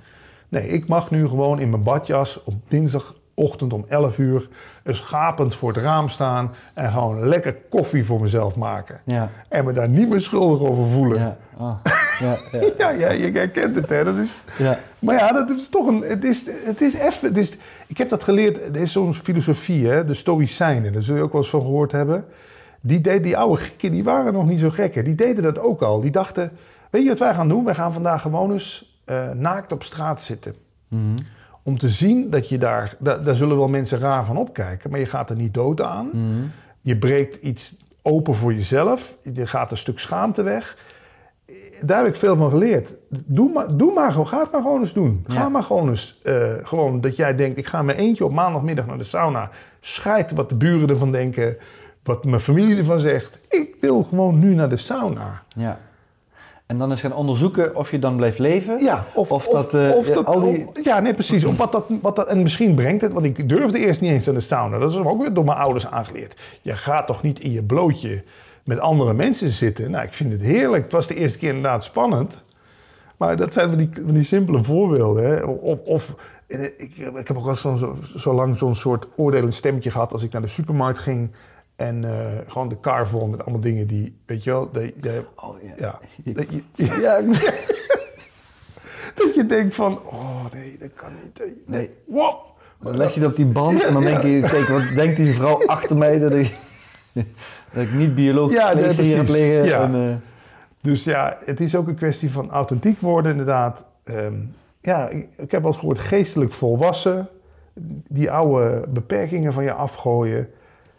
nee, ik mag nu gewoon in mijn badjas op dinsdagochtend om 11 uur eens gapend voor het raam staan en gewoon lekker koffie voor mezelf maken. Ja. En me daar niet meer schuldig over voelen. Ja. Oh. Ja, ja. Ja, ja, je herkent het, hè. Dat is, Ja. maar ja, dat is toch een... Het is, het is even... Het is, ik heb dat geleerd, er is zo'n filosofie, hè, de Stoïcijnen. Daar zul je ook wel eens van gehoord hebben. Die, deed, die oude Grieken, die waren nog niet zo gek. Die deden dat ook al. Die dachten, weet je wat wij gaan doen? Wij gaan vandaag gewoon eens eh, naakt op straat zitten. Mhm. Om te zien dat je daar... Daar, daar zullen wel mensen raar van opkijken, maar je gaat er niet dood aan. Mhm. Je breekt iets open voor jezelf. Je gaat een stuk schaamte weg. Daar heb ik veel van geleerd. Doe maar, doe maar gewoon, ga het maar gewoon eens doen. Ga Ja. maar gewoon eens. eh, gewoon dat jij denkt, ik ga mijn eentje op maandagmiddag naar de sauna. Scheid wat de buren ervan denken. Wat mijn familie ervan zegt. Ik wil gewoon nu naar de sauna. Ja. En dan eens gaan onderzoeken of je dan blijft leven. Ja, of, Of dat, eh, of dat al die- ja, nee, precies. Of wat dat, wat dat, en misschien brengt het, want ik durfde eerst niet eens naar de sauna. Dat is ook weer door mijn ouders aangeleerd. Je gaat toch niet in je blootje met andere mensen zitten. Nou, ik vind het heerlijk. Het was de eerste keer inderdaad spannend. Maar dat zijn van die, van die simpele voorbeelden. Hè. Of, of ik, ik heb ook al zo, zo, lang zo'n soort oordelend stemmetje gehad als ik naar de supermarkt ging. En eh, gewoon de kar vol met allemaal dingen die, weet je wel, dat je, Oh, ja. ja, dat je, ja, dat je denkt van, oh nee, dat kan niet. Nee. Wow. Dan leg je het op die band en dan denk je, kijk, wat denkt die vrouw achter mij dat ik, dat ik niet biologisch Ja, nee, vlees hier heb liggen. Ja. En, eh, Dus ja, het is ook een kwestie van authentiek worden, inderdaad. Ehm, ja, ik, ik heb wel eens gehoord geestelijk volwassen. Die oude beperkingen van je afgooien.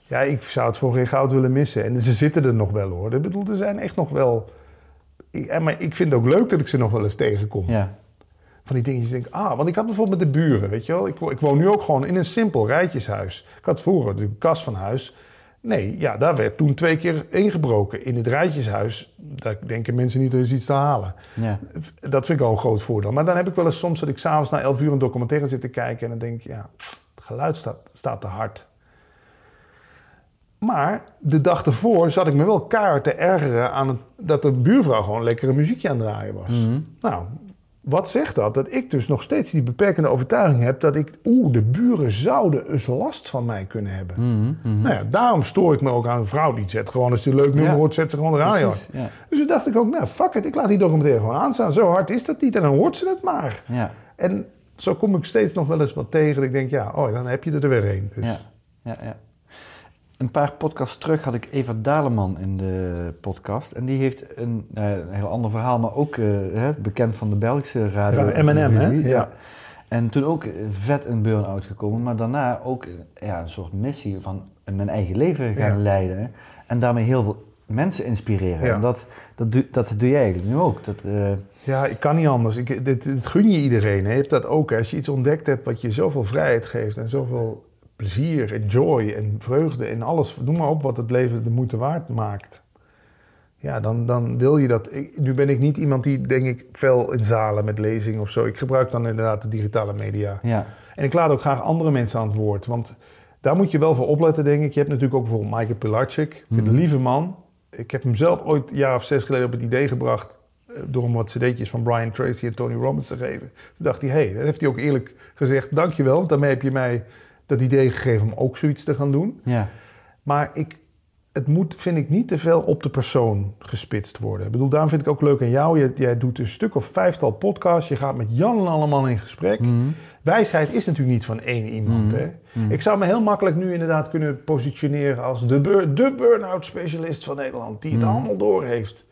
Ja, ik zou het voor geen goud willen missen. En ze zitten er nog wel hoor. Ik bedoel, er zijn echt nog wel... Ik, maar ik vind het ook leuk dat ik ze nog wel eens tegenkom. ja. Van die dingetjes denk ik, ah, want ik had bijvoorbeeld met de buren, weet je wel. Ik, ik woon nu ook gewoon in een simpel rijtjeshuis. Ik had vroeger de kast van huis. Nee, ja, daar werd toen twee keer ingebroken. In het rijtjeshuis, daar denken mensen niet, er is iets te halen. Ja. Dat vind ik al een groot voordeel. Maar dan heb ik wel eens soms dat ik s'avonds na 11 uur een documentaire zit te kijken... en dan denk ik, ja, het geluid staat, staat te hard. Maar de dag ervoor zat ik me wel keihard te ergeren aan het, dat de buurvrouw gewoon lekkere muziekje aan het draaien was. Nou, wat zegt dat? Dat ik dus nog steeds die beperkende overtuiging heb dat ik, oeh, de buren zouden eens last van mij kunnen hebben. Nou ja, daarom stoor ik me ook aan een vrouw die het zet. Gewoon als die een leuk nummer Ja. hoort, zet ze gewoon de radio. Ja. Dus toen dacht ik ook, nou fuck it, ik laat die documentaire gewoon aanstaan. Zo hard is dat niet en dan hoort ze het maar. Ja. En zo kom ik steeds nog wel eens wat tegen. Dat ik denk, ja, oh, dan heb je er weer een. Dus. Ja. Ja, ja. Een paar podcasts terug had ik Eva Daleman in de podcast. En die heeft een, eh, een heel ander verhaal, maar ook eh, bekend van de Belgische radio. Ja, M&M, hè? Ja. En toen ook vet in burn-out gekomen, maar daarna ook eh, ja, een soort missie van mijn eigen leven gaan Ja. leiden. En daarmee heel veel mensen inspireren. Ja. En dat, dat, doe, dat doe jij eigenlijk nu ook. Dat, Ja, ik kan niet anders. Ik, dit, dit gun je iedereen. Hè. Je hebt dat ook. Hè. Als je iets ontdekt hebt wat je zoveel vrijheid geeft en zoveel plezier en joy en vreugde en alles, noem maar op wat het leven de moeite waard maakt. Ja, dan, dan wil je dat. Ik, nu ben ik niet iemand die, denk ik, veel in zalen met lezingen of zo. Ik gebruik dan inderdaad de digitale media. ja. En ik laat ook graag andere mensen aan het woord. Want daar moet je wel voor opletten, denk ik. Je hebt natuurlijk ook bijvoorbeeld Michael Pilarczyk. Ik vind een lieve man. Ik heb hem zelf ooit een jaar of zes geleden op het idee gebracht... eh, door hem wat cd'tjes van Brian Tracy en Tony Robbins te geven. Toen dacht hij, hé, hey, dat heeft hij ook eerlijk gezegd. Dankjewel, want daarmee heb je mij dat idee gegeven om ook zoiets te gaan doen. Ja. Maar ik, het moet, vind ik, niet te veel op de persoon gespitst worden. Ik bedoel, daarom vind ik ook leuk aan jou. Jij, jij doet een stuk of vijftal podcasts. Je gaat met Jan en allemaal in gesprek. Wijsheid is natuurlijk niet van één iemand. Hè? Ik zou me heel makkelijk nu inderdaad kunnen positioneren als de, bur- de burn-out specialist van Nederland. Die het allemaal door heeft.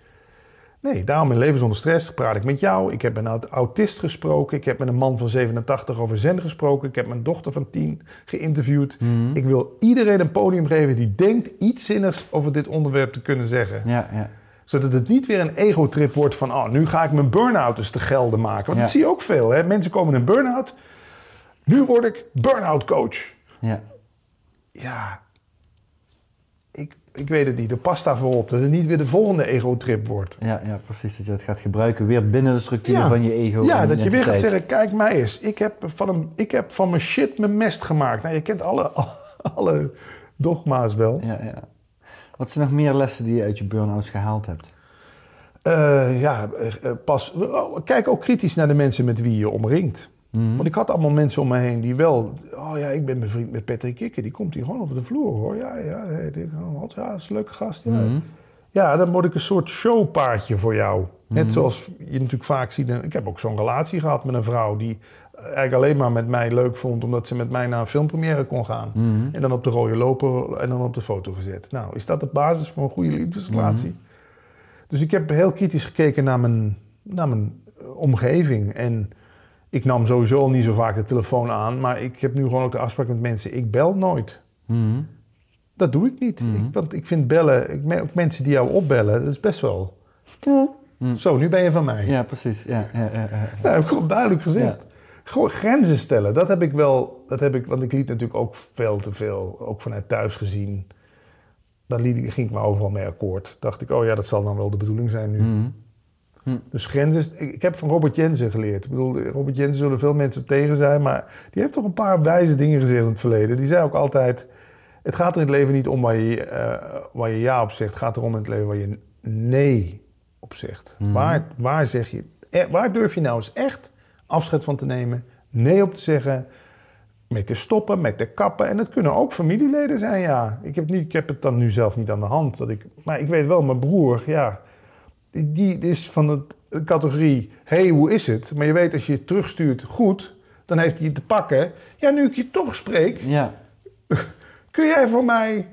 Nee, daarom in Leven zonder stress praat ik met jou. Ik heb met een autist gesproken. Ik heb met een man van 87 over zen gesproken. Ik heb mijn dochter van 10 geïnterviewd. Ik wil iedereen een podium geven die denkt iets zinnigs over dit onderwerp te kunnen zeggen. Ja, ja. Zodat het niet weer een ego-trip wordt van... oh, nu ga ik mijn burn-out dus te gelden maken. Want Ja. dat zie je ook veel. Hè? Mensen komen in een burn-out. Nu word ik burn-out coach. ja. Ja, ik, weet het niet, de pasta voorop. Dat het niet weer de volgende ego-trip wordt. Ja, ja, precies. Dat je het gaat gebruiken weer binnen de structuur Ja. van je ego. Ja, dat je weer gaat zeggen, kijk mij eens. Ik heb van, een, ik heb van mijn shit mijn mest gemaakt. Nou, je kent alle, alle dogma's wel. Ja, ja. Wat zijn nog meer lessen die je uit je burn-outs gehaald hebt? Eh, ja, eh, eh, pas, oh, kijk ook kritisch naar de mensen met wie je omringt. Mhm. Want ik had allemaal mensen om me heen die wel... Oh ja, ik ben bevriend met Patrick Kikker. Die komt hier gewoon over de vloer, hoor. Ja, ja, hey, wat, ja, dat is een leuke gast. Ja. Mhm. ja, dan word ik een soort showpaardje voor jou. Net Mhm. zoals je natuurlijk vaak ziet... Ik heb ook zo'n relatie gehad met een vrouw... die eigenlijk alleen maar met mij leuk vond... omdat ze met mij naar een filmpremière kon gaan. En dan op de rode loper en dan op de foto gezet. Nou, is dat de basis voor een goede liefdesrelatie? Dus ik heb heel kritisch gekeken naar mijn, naar mijn omgeving. En ik nam sowieso al niet zo vaak de telefoon aan. Maar ik heb nu gewoon ook de afspraak met mensen. Ik bel nooit. Mhm. Dat doe ik niet. Mhm. ik, want ik vind bellen, ik, me- ook mensen die jou opbellen, dat is best wel... Zo, nu ben je van mij. Ja, precies. Ja, ja, ja, ja. Dat heb ik gewoon duidelijk gezegd. Gewoon grenzen stellen, dat heb ik wel, dat heb ik, want ik liet natuurlijk ook veel te veel, ook vanuit thuis gezien. Daar liet, ik- ging ik maar overal mee akkoord. Dacht ik, oh ja, dat zal dan wel de bedoeling zijn nu. Mhm. Dus grenzen, ik, heb van Robert Jensen geleerd. Ik bedoel, Robert Jensen zullen veel mensen op tegen zijn, maar die heeft toch een paar wijze dingen gezegd in het verleden. Die zei ook altijd, het gaat er in het leven niet om waar je, eh, waar je ja op zegt, het gaat erom in het leven waar je nee op zegt. Waar, waar zeg je, eh, waar durf je nou eens echt afscheid van te nemen, nee op te zeggen, mee te stoppen, met te kappen. En het kunnen ook familieleden zijn, ja. Ik heb, niet, ik heb het dan nu zelf niet aan de hand. Dat ik, maar ik weet wel, mijn broer, ja, die, is van het- de categorie, hey, hoe is het? Maar je weet, als je het terugstuurt goed, dan heeft hij je te pakken. Ja, nu ik je toch spreek, ja. kun jij voor mij...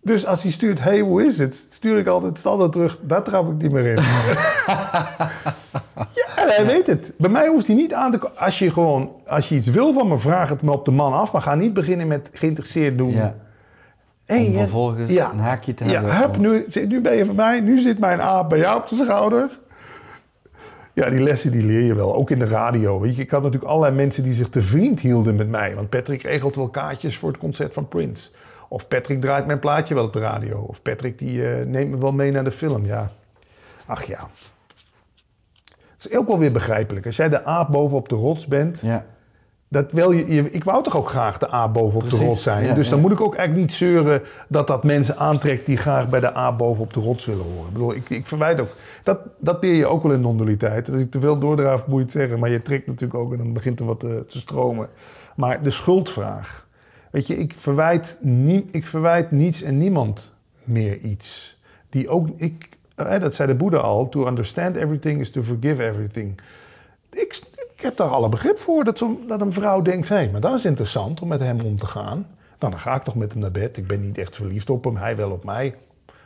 Dus als hij stuurt, hey, hoe is het? Stuur ik altijd standaard terug, daar trap ik niet meer in. ja, en hij weet het. Bij mij hoeft hij niet aan te komen. Als je gewoon, als je iets wil van me, vraag het me op de man af. Maar ga niet beginnen met geïnteresseerd doen. ja. Hey, Om vervolgens ja. een haakje te Ja, hebben. hup, nu, nu ben je van mij. Nu zit mijn aap bij jou op de schouder. Ja, die lessen die leer je wel. Ook in de radio. Weet je, ik had natuurlijk allerlei mensen die zich te vriend hielden met mij. Want Patrick regelt wel kaartjes voor het concert van Prince. Of Patrick draait mijn plaatje wel op de radio. Of Patrick die eh, neemt me wel mee naar de film. Ja. Ach ja. Het is ook wel weer begrijpelijk. Als jij de aap boven op de rots bent... Ja. Dat wil je, je- ik wou toch ook graag de A boven op de rots zijn. ja, dus dan ja. moet ik ook eigenlijk niet zeuren dat dat mensen aantrekt die graag bij de A boven op de rots willen horen. Ik bedoel, ik, ik verwijt ook. Dat, dat leer je ook wel in non-dualiteit. Als ik te veel doordraaf, moet je het zeggen. Maar je trekt natuurlijk ook en dan begint er wat te, te stromen. Maar de schuldvraag. Weet je, ik verwijt, nie, ik verwijt niets en niemand meer iets. Die ook, ik, eh, dat zei de Boeddha al. To understand everything is to forgive everything ik, ik heb daar alle begrip voor dat, zo'n- dat een vrouw denkt: hé, maar dat is interessant om met hem om te gaan. Nou, dan ga ik toch met hem naar bed. Ik ben niet echt verliefd op hem, hij wel op mij.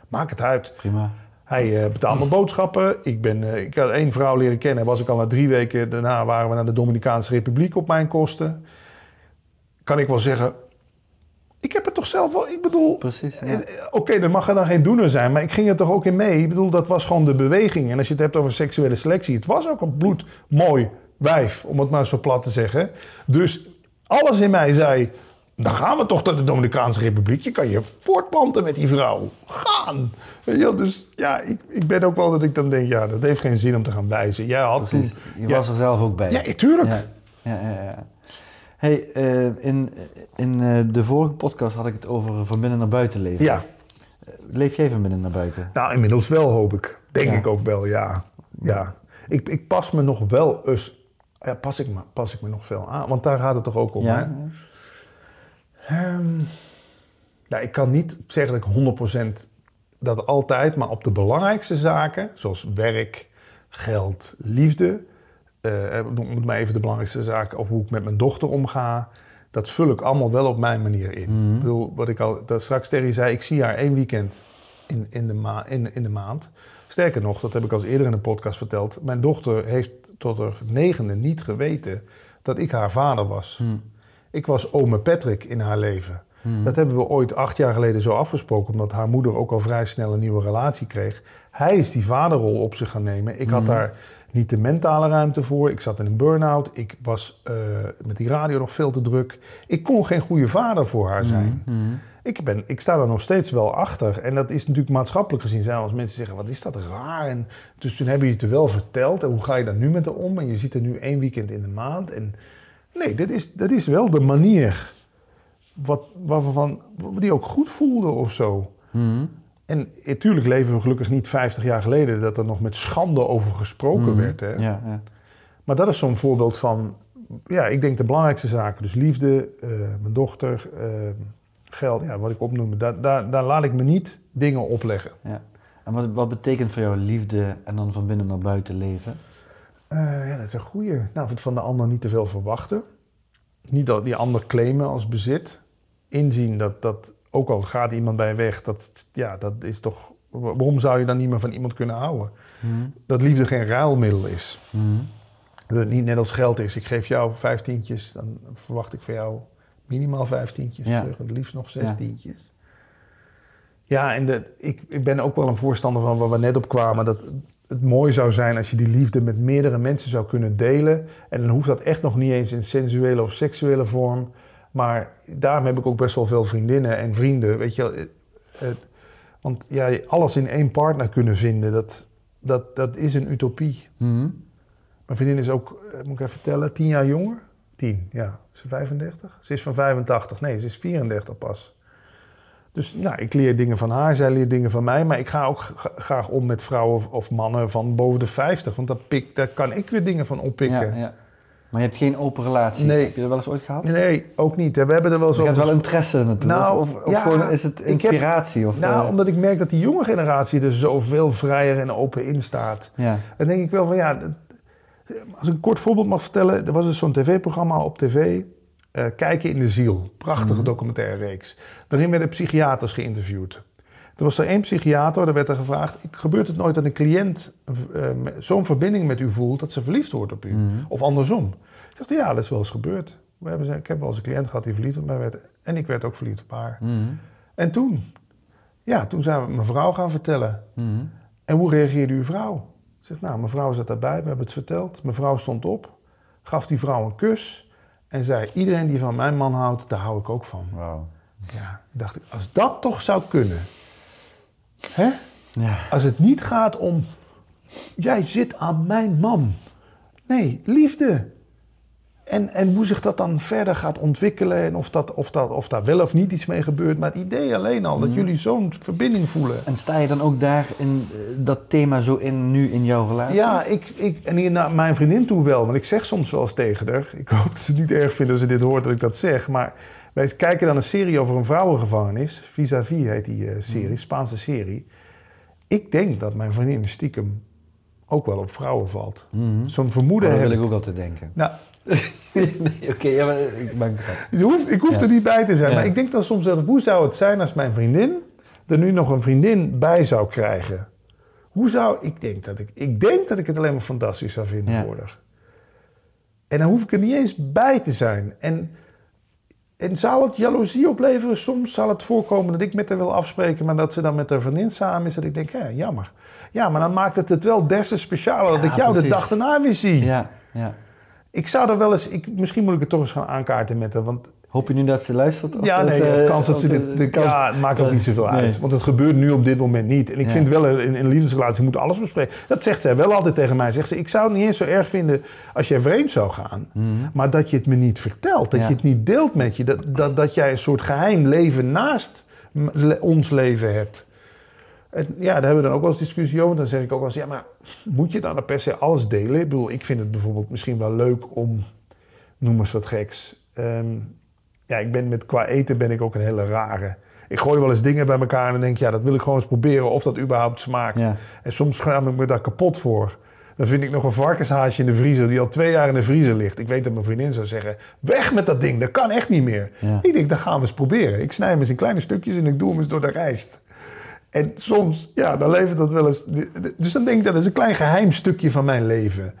Maak het uit. Prima. Hij eh, betaalt mijn boodschappen. Ik, ben, eh, ik had één vrouw leren kennen, was ik al na drie weken. Daarna waren we naar de Dominicaanse Republiek op mijn kosten. Kan ik wel zeggen. Ik heb het toch zelf wel. Ik bedoel, Precies, ja. eh, eh, Oké, er mag er dan geen doener zijn, maar ik ging er toch ook in mee. Ik bedoel, dat was gewoon de beweging. En als je het hebt over seksuele selectie, het was ook een bloedmooi wijf, om het maar zo plat te zeggen. Dus alles in mij zei, dan gaan we toch naar de Dominicaanse Republiek. Je kan je voortplanten met die vrouw. Gaan! Wel, dus ja, ik, ik ben ook wel dat ik dan denk, ja, dat heeft geen zin om te gaan wijzen. Jij had Precies. toen... Je ja, was er zelf ook bij. ja, tuurlijk. Ja, ja, ja. ja. Hey, eh, in, in eh, de vorige podcast had ik het over van binnen naar buiten leven. Ja. Leef jij van binnen naar buiten? Nou, inmiddels wel, hoop ik. Denk Ja. ik ook wel, ja. ja. Ik, ik pas me nog wel eens... Ja, pas ik, me, pas ik me nog veel aan? Want daar gaat het toch ook om, hè? Ja? Ehm, nou, ik kan niet zeggen dat ik 100% dat altijd, maar op de belangrijkste zaken, zoals werk, geld, liefde, eh noem maar even de belangrijkste zaken, of hoe ik met mijn dochter omga, dat vul ik allemaal wel op mijn manier in. Ik bedoel, wat ik al dat straks je zei, ik zie haar één weekend in, in, de ma in, in de maand. Sterker nog, dat heb ik al eerder in een podcast verteld. Mijn dochter heeft tot haar negende niet geweten dat ik haar vader was. Ik was ome Patrick in haar leven. Dat hebben we ooit acht jaar geleden zo afgesproken, omdat haar moeder ook al vrij snel een nieuwe relatie kreeg. Hij is die vaderrol op zich gaan nemen. Ik had daar niet de mentale ruimte voor. Ik zat in een burn-out. Ik was eh, met die radio nog veel te druk. Ik kon geen goede vader voor haar zijn. Ik, ben, ik sta daar nog steeds wel achter. En dat is natuurlijk maatschappelijk gezien zijn als mensen zeggen, wat is dat raar? En dus toen hebben je het er wel verteld. En hoe ga je daar nu met haar om? En je ziet er nu één weekend in de maand. En nee, dat is, dat is wel de manier wat, waarvan, die ook goed voelde of zo. En natuurlijk leven we gelukkig niet 50 jaar geleden dat er nog met schande over gesproken werd. Hè? Ja, ja. Maar dat is zo'n voorbeeld van, ja, ik denk de belangrijkste zaken. Dus liefde, eh, mijn dochter, eh, geld, ja, wat ik opnoemde. Daar, daar, daar laat ik me niet dingen opleggen. ja. En wat, wat betekent voor jou liefde en dan van binnen naar buiten leven? Eh, ja, dat is een goeie. Nou, van de ander niet te veel verwachten. Niet dat die ander claimen als bezit. Inzien dat, dat ook al gaat iemand bij weg, dat, ja, dat is toch... Waarom zou je dan niet meer van iemand kunnen houden? Dat liefde geen ruilmiddel is. Dat het niet net als geld is. Ik geef jou vijftientjes, dan verwacht ik van jou minimaal vijftientjes Ja. terug. Het liefst nog zestientjes. Ja, en de, ik, ik ben ook wel een voorstander van waar we net op kwamen. Dat het mooi zou zijn als je die liefde met meerdere mensen zou kunnen delen. En dan hoeft dat echt nog niet eens in sensuele of seksuele vorm. Maar daarom heb ik ook best wel veel vriendinnen en vrienden. Weet je, het- het- want ja, alles in één partner kunnen vinden, dat, dat, dat is een utopie. Mijn vriendin is ook, eh, moet ik even vertellen, tien jaar jonger. Tien, ja. Ze is 35? Ze is van 85. Nee, ze is 34 pas. Dus nou, ik leer dingen van haar, zij leert dingen van mij. Maar ik ga ook graag om met vrouwen of, of mannen van boven de 50. Want daar, pik, daar kan ik weer dingen van oppikken. Ja, ja. Maar je hebt geen open relatie. Nee. Heb je dat wel eens ooit gehad? Nee, ook niet. hè. We hebben er wel Je zo gaat wel over interesse naartoe. Nou, of of, of ja, gewoon is het heb- inspiratie? of, Nou, eh, omdat ik merk dat die jonge generatie er zoveel vrijer en open in staat. ja. Dan denk ik wel van ja, als ik een kort voorbeeld mag vertellen. Er was dus zo'n tv-programma op tv, eh, Kijken in de Ziel. Prachtige documentaire reeks. Daarin werden psychiaters geïnterviewd. Er was er één psychiater, daar werd er gevraagd... gebeurt het nooit dat een cliënt eh, zo'n verbinding met u voelt... dat ze verliefd wordt op u? Of andersom? Ik dacht, ja, dat is wel eens gebeurd. We hebben, ik heb wel eens een cliënt gehad die verliefd op mij werd. En ik werd ook verliefd op haar. Mhm. En toen, ja, toen zijn we mijn vrouw gaan vertellen. Mhm. En hoe reageerde uw vrouw? Ik zeg, nou, mijn vrouw zat daarbij, we hebben het verteld. Mijn vrouw stond op, gaf die vrouw een kus en zei... iedereen die van mijn man houdt, daar hou ik ook van. Wauw. Ja, dacht ik, als dat toch zou kunnen... Hè? Ja. Als het niet gaat om... jij zit aan mijn man. Nee, liefde. En, en hoe zich dat dan verder gaat ontwikkelen... en of, dat, of, dat, of daar wel of niet iets mee gebeurt... maar het idee alleen al, dat jullie zo'n verbinding voelen... En sta je dan ook daar in eh, dat thema zo in nu in jouw relatie? Ja, ik, ik, en hier naar mijn vriendin toe wel. Want ik zeg soms wel eens tegen haar. Ik hoop dat ze het niet erg vindt als ze dit hoort dat ik dat zeg. Maar wij kijken dan een serie over een vrouwengevangenis. Vis-à-vis heet die eh, serie, Spaanse serie. Ik denk dat mijn vriendin stiekem ook wel op vrouwen valt. Zo'n vermoeden Oh, dat heb wil ik. ook altijd denken. Nou, nee, oké, ja, maar ik ben hoeft, ik hoef Ja. er niet bij te zijn. Ja. Maar ik denk dan soms dat hoe zou het zijn als mijn vriendin er nu nog een vriendin bij zou krijgen? Hoe zou ik denk dat ik ik denk dat ik het alleen maar fantastisch zou vinden voor haar. En dan hoef ik er niet eens bij te zijn. En, en zal het jaloezie opleveren? Soms zal het voorkomen dat ik met haar wil afspreken, maar dat ze dan met haar vriendin samen is. Dat ik denk, ja, jammer. Ja, maar dan maakt het het wel des te specialer dat ik jou de dag daarna weer zie. Ja, ja. Ik zou er wel eens, ik, misschien moet ik het toch eens gaan aankaarten met haar. Want Hoop je nu dat ze luistert? Of ja, dat nee, ze- de kans dat ze de- dit... de De, kans- ja, het maakt ook niet zoveel nee. uit. Want het gebeurt nu op dit moment niet. En ik Ja. vind wel, in, in een liefdesrelatie moet alles bespreken. Dat zegt zij wel altijd tegen mij. Zegt ze, ik zou het niet eens zo erg vinden als jij vreemd zou gaan. Maar dat je het me niet vertelt. Dat Mhm. Ja. je het niet deelt met je. Dat, dat, dat jij een soort geheim leven naast ons leven hebt. En ja, daar hebben we dan ook wel eens discussie over. Dan zeg ik ook wel eens, ja, maar moet je dan nou per se alles delen? Ik bedoel, ik vind het bijvoorbeeld misschien wel leuk om, noem eens wat geks. Ehm, ja, ik ben met, qua eten ben ik ook een hele rare. Ik gooi wel eens dingen bij elkaar en dan denk ik, ja, dat wil ik gewoon eens proberen of dat überhaupt smaakt. Ja. En soms schaam ik me daar kapot voor. Dan vind ik nog een varkenshaasje in de vriezer die al twee jaar in de vriezer ligt. Ik weet dat mijn vriendin zou zeggen, weg met dat ding, dat kan echt niet meer. Ja. Ik denk, dat gaan we eens proberen. Ik snij hem eens in kleine stukjes en ik doe hem eens door de rijst. En soms, ja, dan levert dat wel eens... Dus dan denk ik, dat is een klein geheim stukje van mijn leven.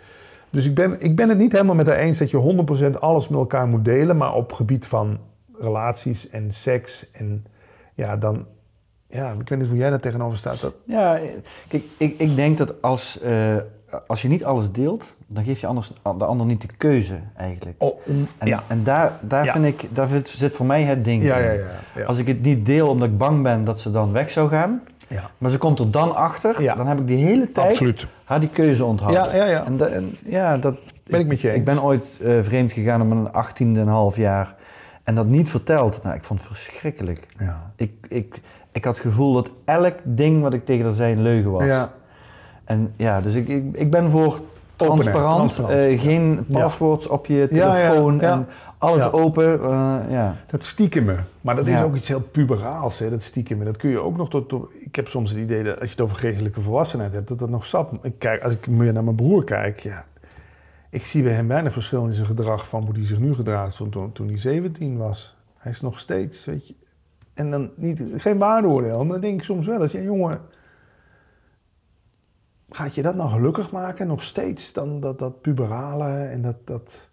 Dus ik ben, ik ben het niet helemaal met haar eens dat je 100% alles met elkaar moet delen. Maar op gebied van relaties en seks en ja, dan... ja, ik weet niet hoe jij daar tegenover staat. Ja, kijk, ik, ik denk dat als, eh, als je niet alles deelt, dan geef je anders, de ander niet de keuze eigenlijk. oh, om- En, ja. en daar, daar, Ja. vind ik, daar zit, zit voor mij het ding Ja, in. ja, ja, ja. Als ik het niet deel omdat ik bang ben dat ze dan weg zou gaan, ja. maar ze komt er dan achter, Ja. dan heb ik die hele tijd Absoluut. haar die keuze onthouden. Ja, ja, ja. En, en ja, dat Ben ik met je eens. Ik ben ooit eh, vreemd gegaan op mijn achttiende en een half jaar en dat niet verteld. Nou, ik vond het verschrikkelijk. Ja. Ik, ik, ik had het gevoel dat elk ding wat ik tegen haar zei een leugen was. Ja. En ja, dus ik, ik, ik ben voor transparant, transparant. eh, geen Ja. paswoords op je telefoon en alles open. eh, ja. Dat stiekemen. Maar dat is ook iets heel puberaals, hè, dat stiekemen. Dat kun je ook nog tot, tot- Ik heb soms het idee dat als je het over geestelijke volwassenheid hebt, dat dat nog zat. Ik kijk, als ik meer naar mijn broer kijk, ja. Ik zie bij hem weinig verschil in zijn gedrag van hoe hij zich nu gedraagt van toen, toen hij 17 was. Hij is nog steeds, weet je. En dan niet, geen waardeoordeel, maar dan denk ik soms wel, als je een jongen. Gaat je dat nou gelukkig maken? Nog steeds dan dat, dat puberale en dat. dat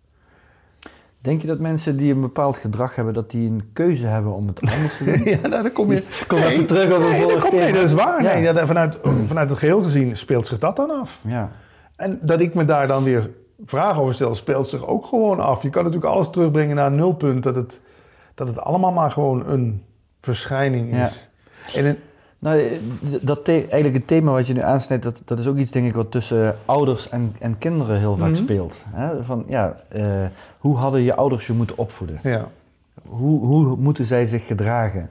Denk je dat mensen die een bepaald gedrag hebben, dat die een keuze hebben om het anders te doen? Ja, nou, dan kom je... Kom even terug op een nee, dat, nee, dat is waar. Ja. Nee, ja, dat- vanuit, vanuit het geheel gezien speelt zich dat dan af. Ja. En dat ik me daar dan weer vragen over stel, speelt zich ook gewoon af. Je kan natuurlijk alles terugbrengen naar een nulpunt. Dat het, dat het allemaal maar gewoon een verschijning is. En een- Nou, eh, dat eigenlijk het thema wat je nu aansnijdt, dat, dat is ook iets denk ik wat tussen ouders en, en kinderen heel vaak Mhm. speelt. Hè? Van, ja, eh, hoe hadden je ouders je moeten opvoeden? ja. Hoe, hoe moeten zij zich gedragen?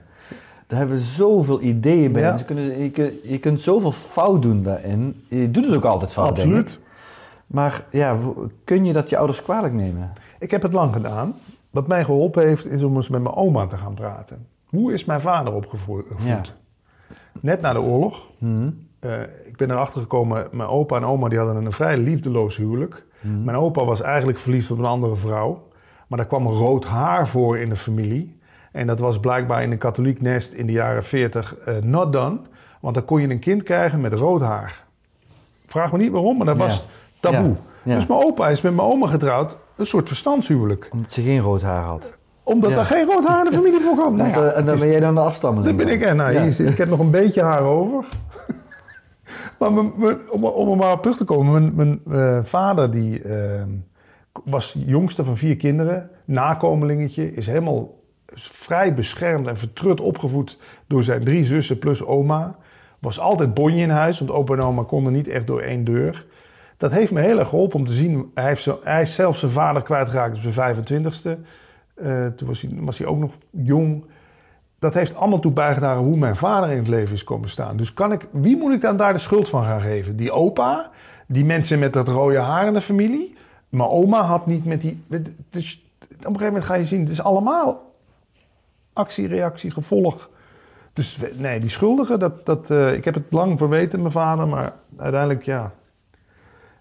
Daar hebben we zoveel ideeën bij. Ja. Ze kunnen, je, kunt, je kunt zoveel fout doen daarin. Je doet het ook altijd fout, denk ik. Absoluut. Maar ja, kun je dat je ouders kwalijk nemen? Ik heb het lang gedaan. Wat mij geholpen heeft, is om eens met mijn oma te gaan praten. Hoe is mijn vader opgevoed? Ja. Net na de oorlog. Mhm. Eh, ik ben erachter gekomen, mijn opa en oma die hadden een vrij liefdeloos huwelijk. Mhm. Mijn opa was eigenlijk verliefd op een andere vrouw. Maar daar kwam rood haar voor in de familie. En dat was blijkbaar in een katholiek nest in de jaren 40 eh, not done. Want dan kon je een kind krijgen met rood haar. Vraag me niet waarom, maar dat was Ja. taboe. Ja. Ja. Dus mijn opa is met mijn oma getrouwd. Een soort verstandshuwelijk. Omdat ze geen rood haar had. Omdat Ja. er geen rood haar in de familie voorkwam. Nou Dus, ja, eh, en dan ben jij dan de afstammeling. dat ben ik. En nou, Ja. hier zit, ik heb nog een beetje haar over. maar mijn- mijn- om, om er maar op terug te komen. Mijn, mijn eh, vader die, eh, was jongste van vier kinderen. Nakomelingetje. Is helemaal vrij beschermd en vertrut opgevoed door zijn drie zussen plus oma. Was altijd bonje in huis, want opa en oma konden niet echt door één deur. Dat heeft me heel erg geholpen om te zien. Hij, heeft zo, hij is zelf zijn vader kwijtgeraakt op zijn 25ste. Eh, toen was hij, was hij ook nog jong dat heeft allemaal toe bijgedragen hoe mijn vader in het leven is komen staan. Dus kan ik, wie moet ik dan daar de schuld van gaan geven? Die opa, die mensen met dat rode haar in de familie. Mijn oma had niet met die. Dus op een gegeven moment ga je zien, het is allemaal actie, reactie, gevolg. Dus nee, die schuldigen, dat, dat, eh, ik heb het lang verweten, mijn vader, maar uiteindelijk ja.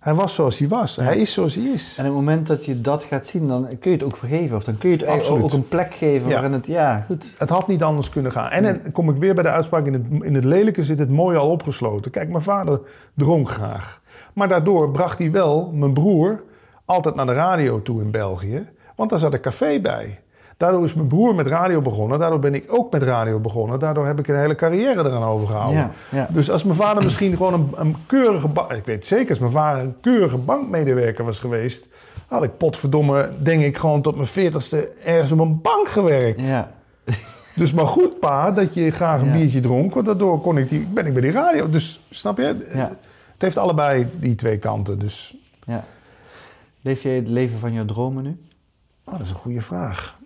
Hij was zoals hij was. Hij is zoals hij is. En op het moment dat je dat gaat zien, dan kun je het ook vergeven. Of dan kun je het eigenlijk Absoluut. ook een plek geven Ja. waarin het... Ja, goed. Het had niet anders kunnen gaan. En dan kom ik weer bij de uitspraak: in het, in het lelijke zit het mooie al opgesloten. Kijk, mijn vader dronk graag. Maar daardoor bracht hij wel mijn broer altijd naar de radio toe in België. Want daar zat een café bij. Daardoor is mijn broer met radio begonnen. Daardoor ben ik ook met radio begonnen. Daardoor heb ik een hele carrière eraan overgehouden. Ja, ja. Dus als mijn vader misschien gewoon een, een keurige... Ik weet zeker, als mijn vader een keurige bankmedewerker was geweest... had ik potverdomme, denk ik, gewoon tot mijn veertigste ergens op een bank gewerkt. Ja. Dus maar goed, pa, dat je graag een biertje dronk. Want daardoor kon ik die, ben ik bij die radio. Dus snap je? Ja. Het heeft allebei die twee kanten. Dus ja. Leef jij het leven van jouw dromen nu? oh, dat is een goede vraag.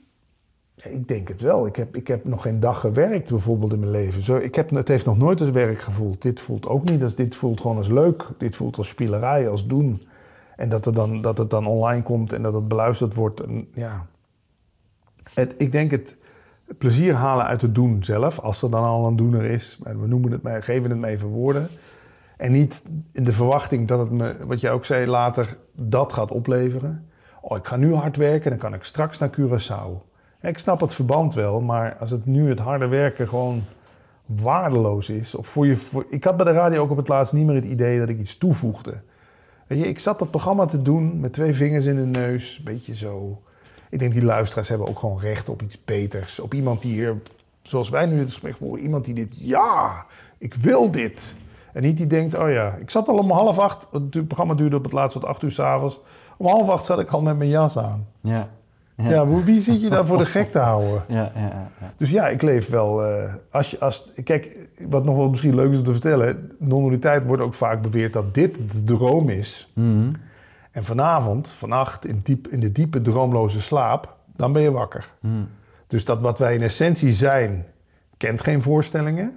Ik denk het wel. Ik heb, ik heb nog geen dag gewerkt bijvoorbeeld in mijn leven. Zo, ik heb, het heeft nog nooit als werk gevoeld. Dit voelt ook niet als dit voelt gewoon als leuk. Dit voelt als spielerij, als doen. En dat, er dan, dat het dan online komt en dat het beluisterd wordt. En, ja. het, ik denk het plezier halen uit het doen zelf. Als er dan al een doener is. We noemen het geven het maar even woorden. En niet in de verwachting dat het me, wat jij ook zei, later dat gaat opleveren. Oh, ik ga nu hard werken, dan kan ik straks naar Curaçao. Ik snap het verband wel, maar als het nu het harde werken gewoon waardeloos is. Of voor je, ik had bij de radio ook op het laatst niet meer het idee dat ik iets toevoegde. Weet je, ik zat dat programma te doen met twee vingers in de neus, een beetje zo. Ik denk die luisteraars hebben ook gewoon recht op iets beters. Op iemand die hier zoals wij nu dit gesprek voeren, iemand die dit, ja, ik wil dit. En niet die denkt, oh ja, ik zat al om half acht, het programma duurde op het laatst tot acht uur s'avonds. Om half acht zat ik al met mijn jas aan. Ja. Ja, hoe- wie zit je daar voor de gek te houden? Ja, ja, ja, ja. Dus ja, ik leef wel. eh, als je, als, kijk, wat nog wel misschien leuk is om te vertellen. Non-dualiteit wordt ook vaak beweerd dat dit de droom is. Mhm. En vanavond, vannacht, in, diep, in de diepe droomloze slaap, dan ben je wakker. Mhm. Dus dat wat wij in essentie zijn, kent geen voorstellingen.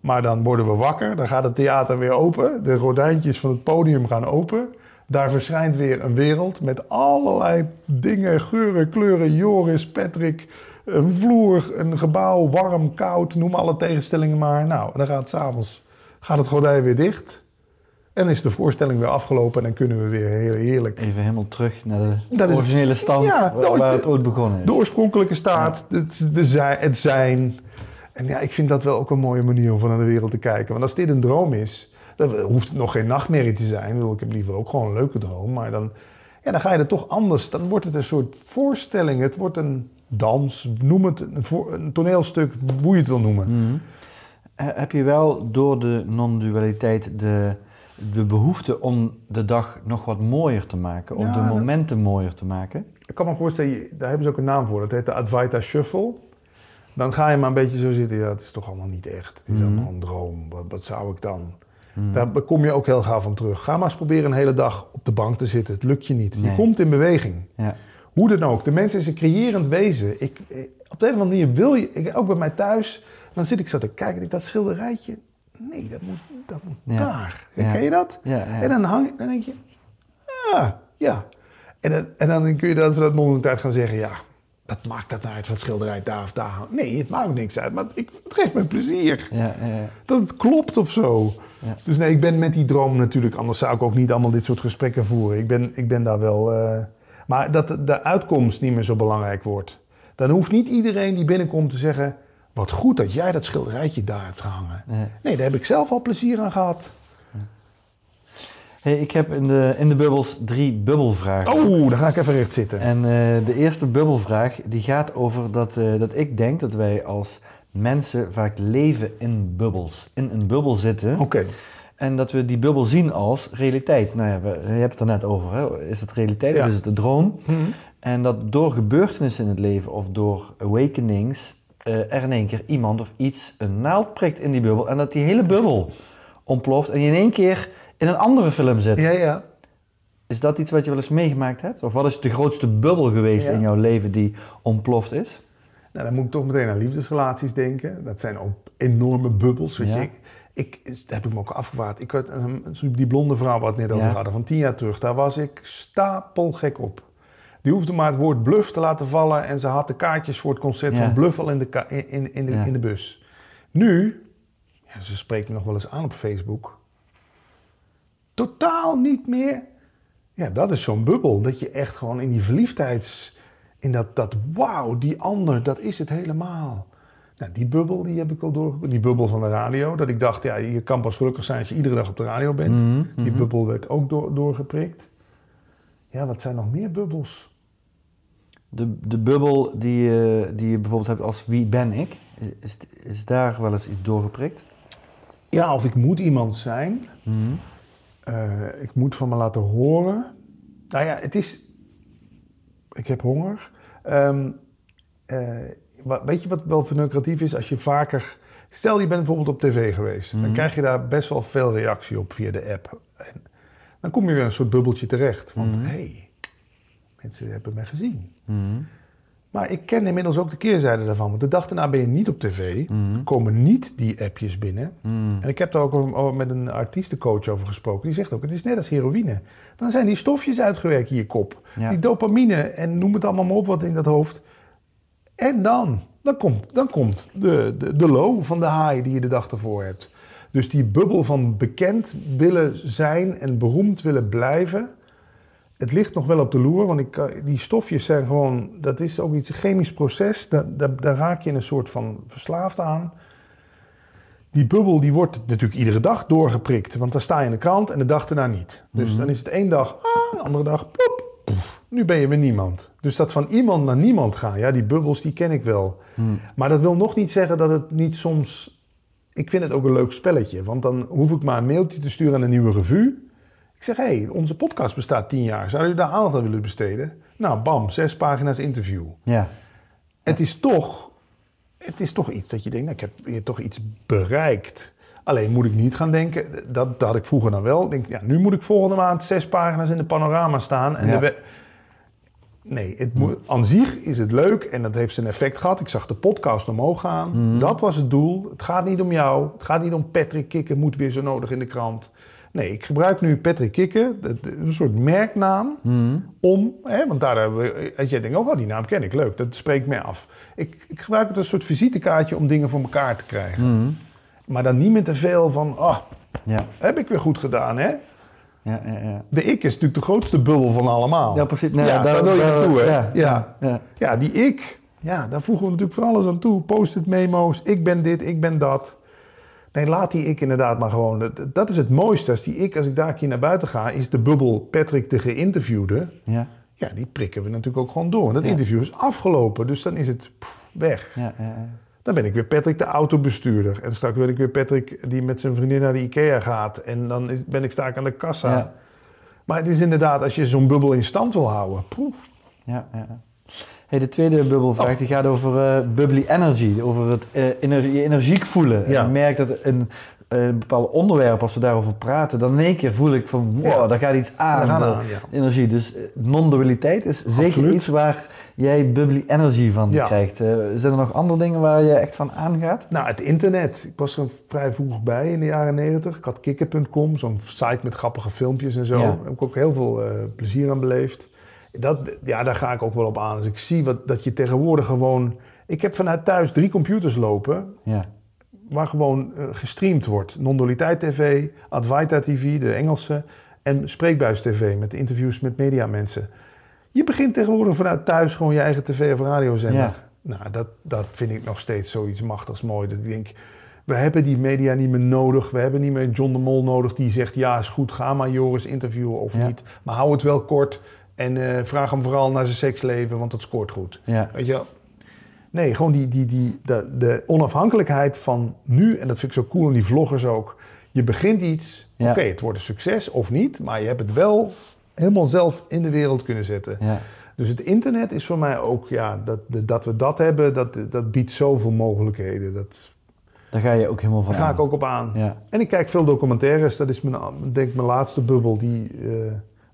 Maar dan worden we wakker, dan gaat het theater weer open. De gordijntjes van het podium gaan open. Daar verschijnt weer een wereld met allerlei dingen, geuren, kleuren. Joris, Patrick, een vloer, een gebouw, warm, koud, noem alle tegenstellingen maar. Nou, dan gaat het s'avonds gaat het gordijn weer dicht. En is de voorstelling weer afgelopen en dan kunnen we weer heel heerlijk Even helemaal terug naar de Dat originele stand Ja, waar, nou, waar de- het ooit begonnen is. de oorspronkelijke staat, het, de het zijn. En ja, ik vind dat wel ook een mooie manier om van naar de wereld te kijken. Want als dit een droom is, dan hoeft het nog geen nachtmerrie te zijn. Ik, bedoel, ik heb liever ook gewoon een leuke droom. Maar dan, ja, dan ga je er toch anders. Dan wordt het een soort voorstelling. Het wordt een dans, noem het een, voor- een toneelstuk, hoe je het wil noemen. Mhm. Heb je wel door de non-dualiteit de, de behoefte om de dag nog wat mooier te maken, om Ja, de dat- momenten mooier te maken? Ik kan me voorstellen, daar hebben ze ook een naam voor. Dat heet de Advaita Shuffle. Dan ga je maar een beetje zo zitten. Ja, het is toch allemaal niet echt. Het is Mhm. allemaal een droom. Wat, wat zou ik dan? Daar kom je ook heel gauw van terug. Ga maar eens proberen een hele dag op de bank te zitten. Het lukt je niet. Je komt in beweging. Ja. Hoe dan ook. De mens is een creërend wezen. Ik, eh, op de een of andere manier wil je... Ik, ook bij mij thuis. Dan zit ik zo te kijken. dat schilderijtje... Nee, dat moet, dat moet Ja. daar. Ja. Ken je dat? En dan, hang, dan denk je... Ah, ja. En dan, en dan kun je dat vanuit non-tijd gaan zeggen... Ja, wat maakt dat nou uit wat schilderij daar of daar? Nee, het maakt niks uit. Maar ik, het geeft me plezier. Ja, ja, ja. Dat het klopt of zo. Ja. Dus nee, ik ben met die droom natuurlijk... Anders zou ik ook niet allemaal dit soort gesprekken voeren. Ik ben, ik ben daar wel... eh, maar dat de- uitkomst niet meer zo belangrijk wordt. Dan hoeft niet iedereen die binnenkomt te zeggen... Wat goed dat jij dat schilderijtje daar hebt gehangen. Nee. Nee, daar heb ik zelf al plezier aan gehad. Hey, ik heb in de, in de bubbels drie bubbelvragen. Oh, dan ga ik even recht zitten. En eh, de eerste bubbelvraag die gaat over dat, eh, dat ik denk dat wij als mensen vaak leven in bubbels. In een bubbel zitten. Oké. En dat we die bubbel zien als realiteit. Nou ja, we, je hebt het er net over. Hè? Is het realiteit Ja. of is het een droom? Mhm. En dat door gebeurtenissen in het leven of door awakenings eh, er in één keer iemand of iets een naald prikt in die bubbel. En dat die hele bubbel ontploft en je in één keer in een andere film zit. Ja, ja. Is dat iets wat je wel eens meegemaakt hebt? Of wat is de grootste bubbel geweest Ja. in jouw leven die ontploft is? Nou, dan moet ik toch meteen aan liefdesrelaties denken. Dat zijn ook enorme bubbels. Weet Ja. je. Ik, ik, daar heb ik me ook afgewaard. Ik ehm, die blonde vrouw waar we het net over Ja. hadden, van tien jaar terug, daar was ik stapelgek op. Die hoefde maar het woord bluff te laten vallen en ze had de kaartjes voor het concert Ja. van Bluff al in de, in, in, in de, Ja. in de bus. Nu, ja, ze spreekt me nog wel eens aan op Facebook, totaal niet meer. Ja, dat is zo'n bubbel. Dat je echt gewoon in die verliefdheids... In dat, dat wauw, die ander, dat is het helemaal. Nou, die bubbel, die heb ik wel door. Die bubbel van de radio. Dat ik dacht, ja, je kan pas gelukkig zijn als je iedere dag op de radio bent. Mhm, Die mhm. bubbel werd ook door, doorgeprikt. Ja, wat zijn nog meer bubbels? De, de bubbel die, je- die je bijvoorbeeld hebt als wie ben ik? Is, is daar wel eens iets doorgeprikt? Ja, of ik moet iemand zijn. Mhm. Eh, ik moet van me laten horen. Nou ja, het is... Ik heb honger. Ehm, eh, weet je wat wel verneukeratief is? Als je vaker... Stel, je bent bijvoorbeeld op tv geweest. Dan Mhm. krijg je daar best wel veel reactie op via de app. En dan kom je weer een soort bubbeltje terecht. Want hé, Mhm. hey, mensen hebben mij gezien. Mhm. Maar ik ken inmiddels ook de keerzijde daarvan. Want de dag daarna ben je niet op tv. Mhm. Komen niet die appjes binnen. Mhm. En ik heb daar ook over met een artiestencoach over gesproken. Die zegt ook, het is net als heroïne. Dan zijn die stofjes uitgewerkt in je kop. Ja. Die dopamine en noem het allemaal maar op wat in dat hoofd. En dan, dan komt, dan komt de, de, de low van de high die je de dag ervoor hebt. Dus die bubbel van bekend willen zijn en beroemd willen blijven. Het ligt nog wel op de loer, want ik, kan- die stofjes zijn gewoon... Dat is ook iets, een chemisch proces. Daar, daar, daar raak je in een soort van verslaafd aan. Die bubbel die wordt natuurlijk iedere dag doorgeprikt. Want dan sta je in de krant en de dag daarna niet. Dus Mhm. dan is het één dag, ah, de andere dag, poef. Nu ben je weer niemand. Dus dat van iemand naar niemand gaan, ja, die bubbels, die ken ik wel. Hmm. Maar dat wil nog niet zeggen dat het niet soms... Ik vind het ook een leuk spelletje. Want dan hoef ik maar een mailtje te sturen aan een nieuwe revue. Ik zeg, hé, hey, onze podcast bestaat tien jaar. Zou u daar aandacht aan willen besteden? Nou, bam, zes pagina's interview. Ja. Het is toch, het is toch iets dat je denkt, nou, ik heb hier toch iets bereikt. Alleen moet ik niet gaan denken, dat, dat had ik vroeger dan wel. Denk, ja, nu moet ik volgende maand zes pagina's in de panorama staan. En Ja. de nee, het moet, aan zich is het leuk en dat heeft zijn effect gehad. Ik zag de podcast omhoog gaan. Dat was het doel. Het gaat niet om jou. Het gaat niet om Patrick Kikken moet weer zo nodig in de krant. Nee, ik gebruik nu Patrick Kikken, een soort merknaam, om, hè, want daar hebben we, als jij denkt, oh, wel, die naam ken ik, leuk, dat spreekt mij af. Ik, ik gebruik het als een soort visitekaartje om dingen voor elkaar te krijgen. Maar dan niet meer te veel van, ah, Ja. heb ik weer goed gedaan, hè? Ja, ja, ja. De ik is natuurlijk de grootste bubbel van allemaal. Ja, precies. Nee, ja, daar- daar wil je naartoe, hè? ja, Ja, ja, ja. die ik, ja, daar voegen we natuurlijk van alles aan toe. Post-it memo's, ik ben dit, ik ben dat. Nee, laat die ik inderdaad maar gewoon. Dat, is het mooiste. Als die ik, als ik daar een keer naar buiten ga, is de bubbel Patrick de geïnterviewde. Ja, Ja, die prikken we natuurlijk ook gewoon door. En dat Ja. interview is afgelopen, dus dan is het pff, weg. ja, ja. Dan ben ik weer Patrick de autobestuurder. En straks ben ik weer Patrick die met zijn vriendin naar de IKEA gaat. En dan is, ben ik sta ik aan de kassa. Maar het is inderdaad, als je zo'n bubbel in stand wil houden. Ja, ja. Hey, de tweede bubbelvraag Oh. die gaat over eh, bubbly energy, over het eh, ener- je energiek voelen. Ja. En ik merk dat een, eh, een bepaald onderwerp, als we daarover praten, dan in één keer voel ik van, wow, Ja. daar gaat iets aan. Aan, ja. Energie. Dus non-dualiteit is zeker Absoluut. iets waar jij bubbly energy van krijgt. Zijn er nog andere dingen waar je echt van aangaat? Nou, het internet. Ik was er vrij vroeg bij in de jaren 90. Ik had kikker.com, zo'n site met grappige filmpjes en zo. Daar heb ik ook heel veel plezier aan beleefd. Dat, ja, daar ga ik ook wel op aan. Als ik zie wat, dat je tegenwoordig gewoon... Ik heb vanuit thuis drie computers lopen... Ja, waar gewoon eh, gestreamd wordt. Non-dualiteit TV, Advaita TV, de Engelse... en Spreekbuis TV met interviews met mediamensen. Je begint tegenwoordig vanuit thuis gewoon je eigen tv- of radiozender. Ja. Nou, dat, dat vind ik nog steeds zoiets machtigs mooi. Dat ik denk, we hebben die media niet meer nodig. We hebben niet meer John de Mol nodig die zegt... ja, is goed, ga maar Joris interviewen of Ja. niet. Maar hou het wel kort en eh, vraag hem vooral naar zijn seksleven... want dat scoort goed. ja, Weet je wel? Nee, gewoon die, die, die, de, de onafhankelijkheid van nu, en dat vind ik zo cool in die vloggers ook. Je begint iets, Ja. oké, het wordt een succes of niet, maar je hebt het wel helemaal zelf in de wereld kunnen zetten. ja. Dus het internet is voor mij ook, ja, dat, dat we dat hebben, dat, dat biedt zoveel mogelijkheden. Dat, Daar ga je ook helemaal van daar ga ik ook op aan. Ja, En ik kijk veel documentaires, dat is mijn, denk ik mijn laatste bubbel, die, eh,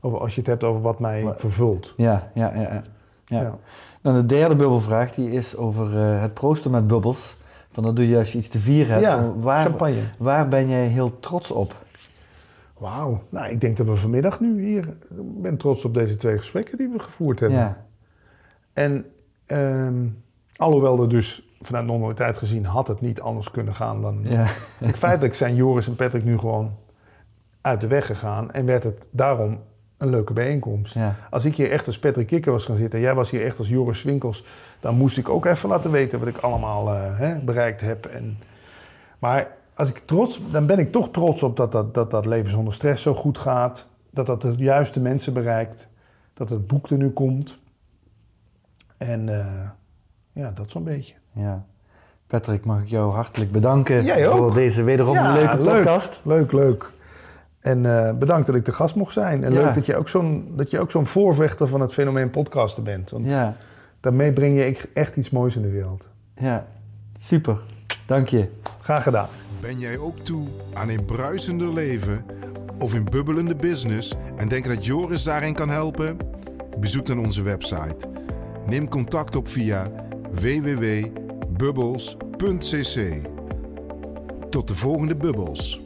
over, als je het hebt over wat mij vervult. ja, ja, ja. ja. Dan de derde bubbelvraag, die is over eh, het proosten met bubbels. Van dat doe je als je iets te vieren hebt. Ja, waar, champagne. waar ben jij heel trots op? Wauw. Nou, ik denk dat we vanmiddag nu hier... Ik ben trots op deze twee gesprekken die we gevoerd hebben. Ja, En ehm, alhoewel er dus vanuit normaliteit gezien had het niet anders kunnen gaan dan... ja, feitelijk zijn Joris en Patrick nu gewoon uit de weg gegaan en werd het daarom een leuke bijeenkomst. ja. Als ik hier echt als Patrick Kikker was gaan zitten en jij was hier echt als Joris Swinkels, dan moest ik ook even laten weten wat ik allemaal eh, hè, bereikt heb. En, maar als ik trots, dan ben ik toch trots op dat dat, dat dat leven zonder stress zo goed gaat. Dat dat de juiste mensen bereikt. Dat het boek er nu komt. En eh, ja, dat zo'n beetje. ja. Patrick, mag ik jou hartelijk bedanken voor deze wederom Ja, leuke leuk. podcast. Leuk, leuk. En eh, bedankt dat ik de gast mocht zijn. En Ja. leuk dat je ook zo'n dat je ook zo'n voorvechter van het fenomeen podcasten bent. Want Ja, daarmee breng je echt iets moois in de wereld. ja, super. Dank je. Graag gedaan. Ben jij ook toe aan een bruisender leven of een bubbelende business en denk dat Joris daarin kan helpen? Bezoek dan onze website. Neem contact op via www.bubbles.cc. Tot de volgende bubbels.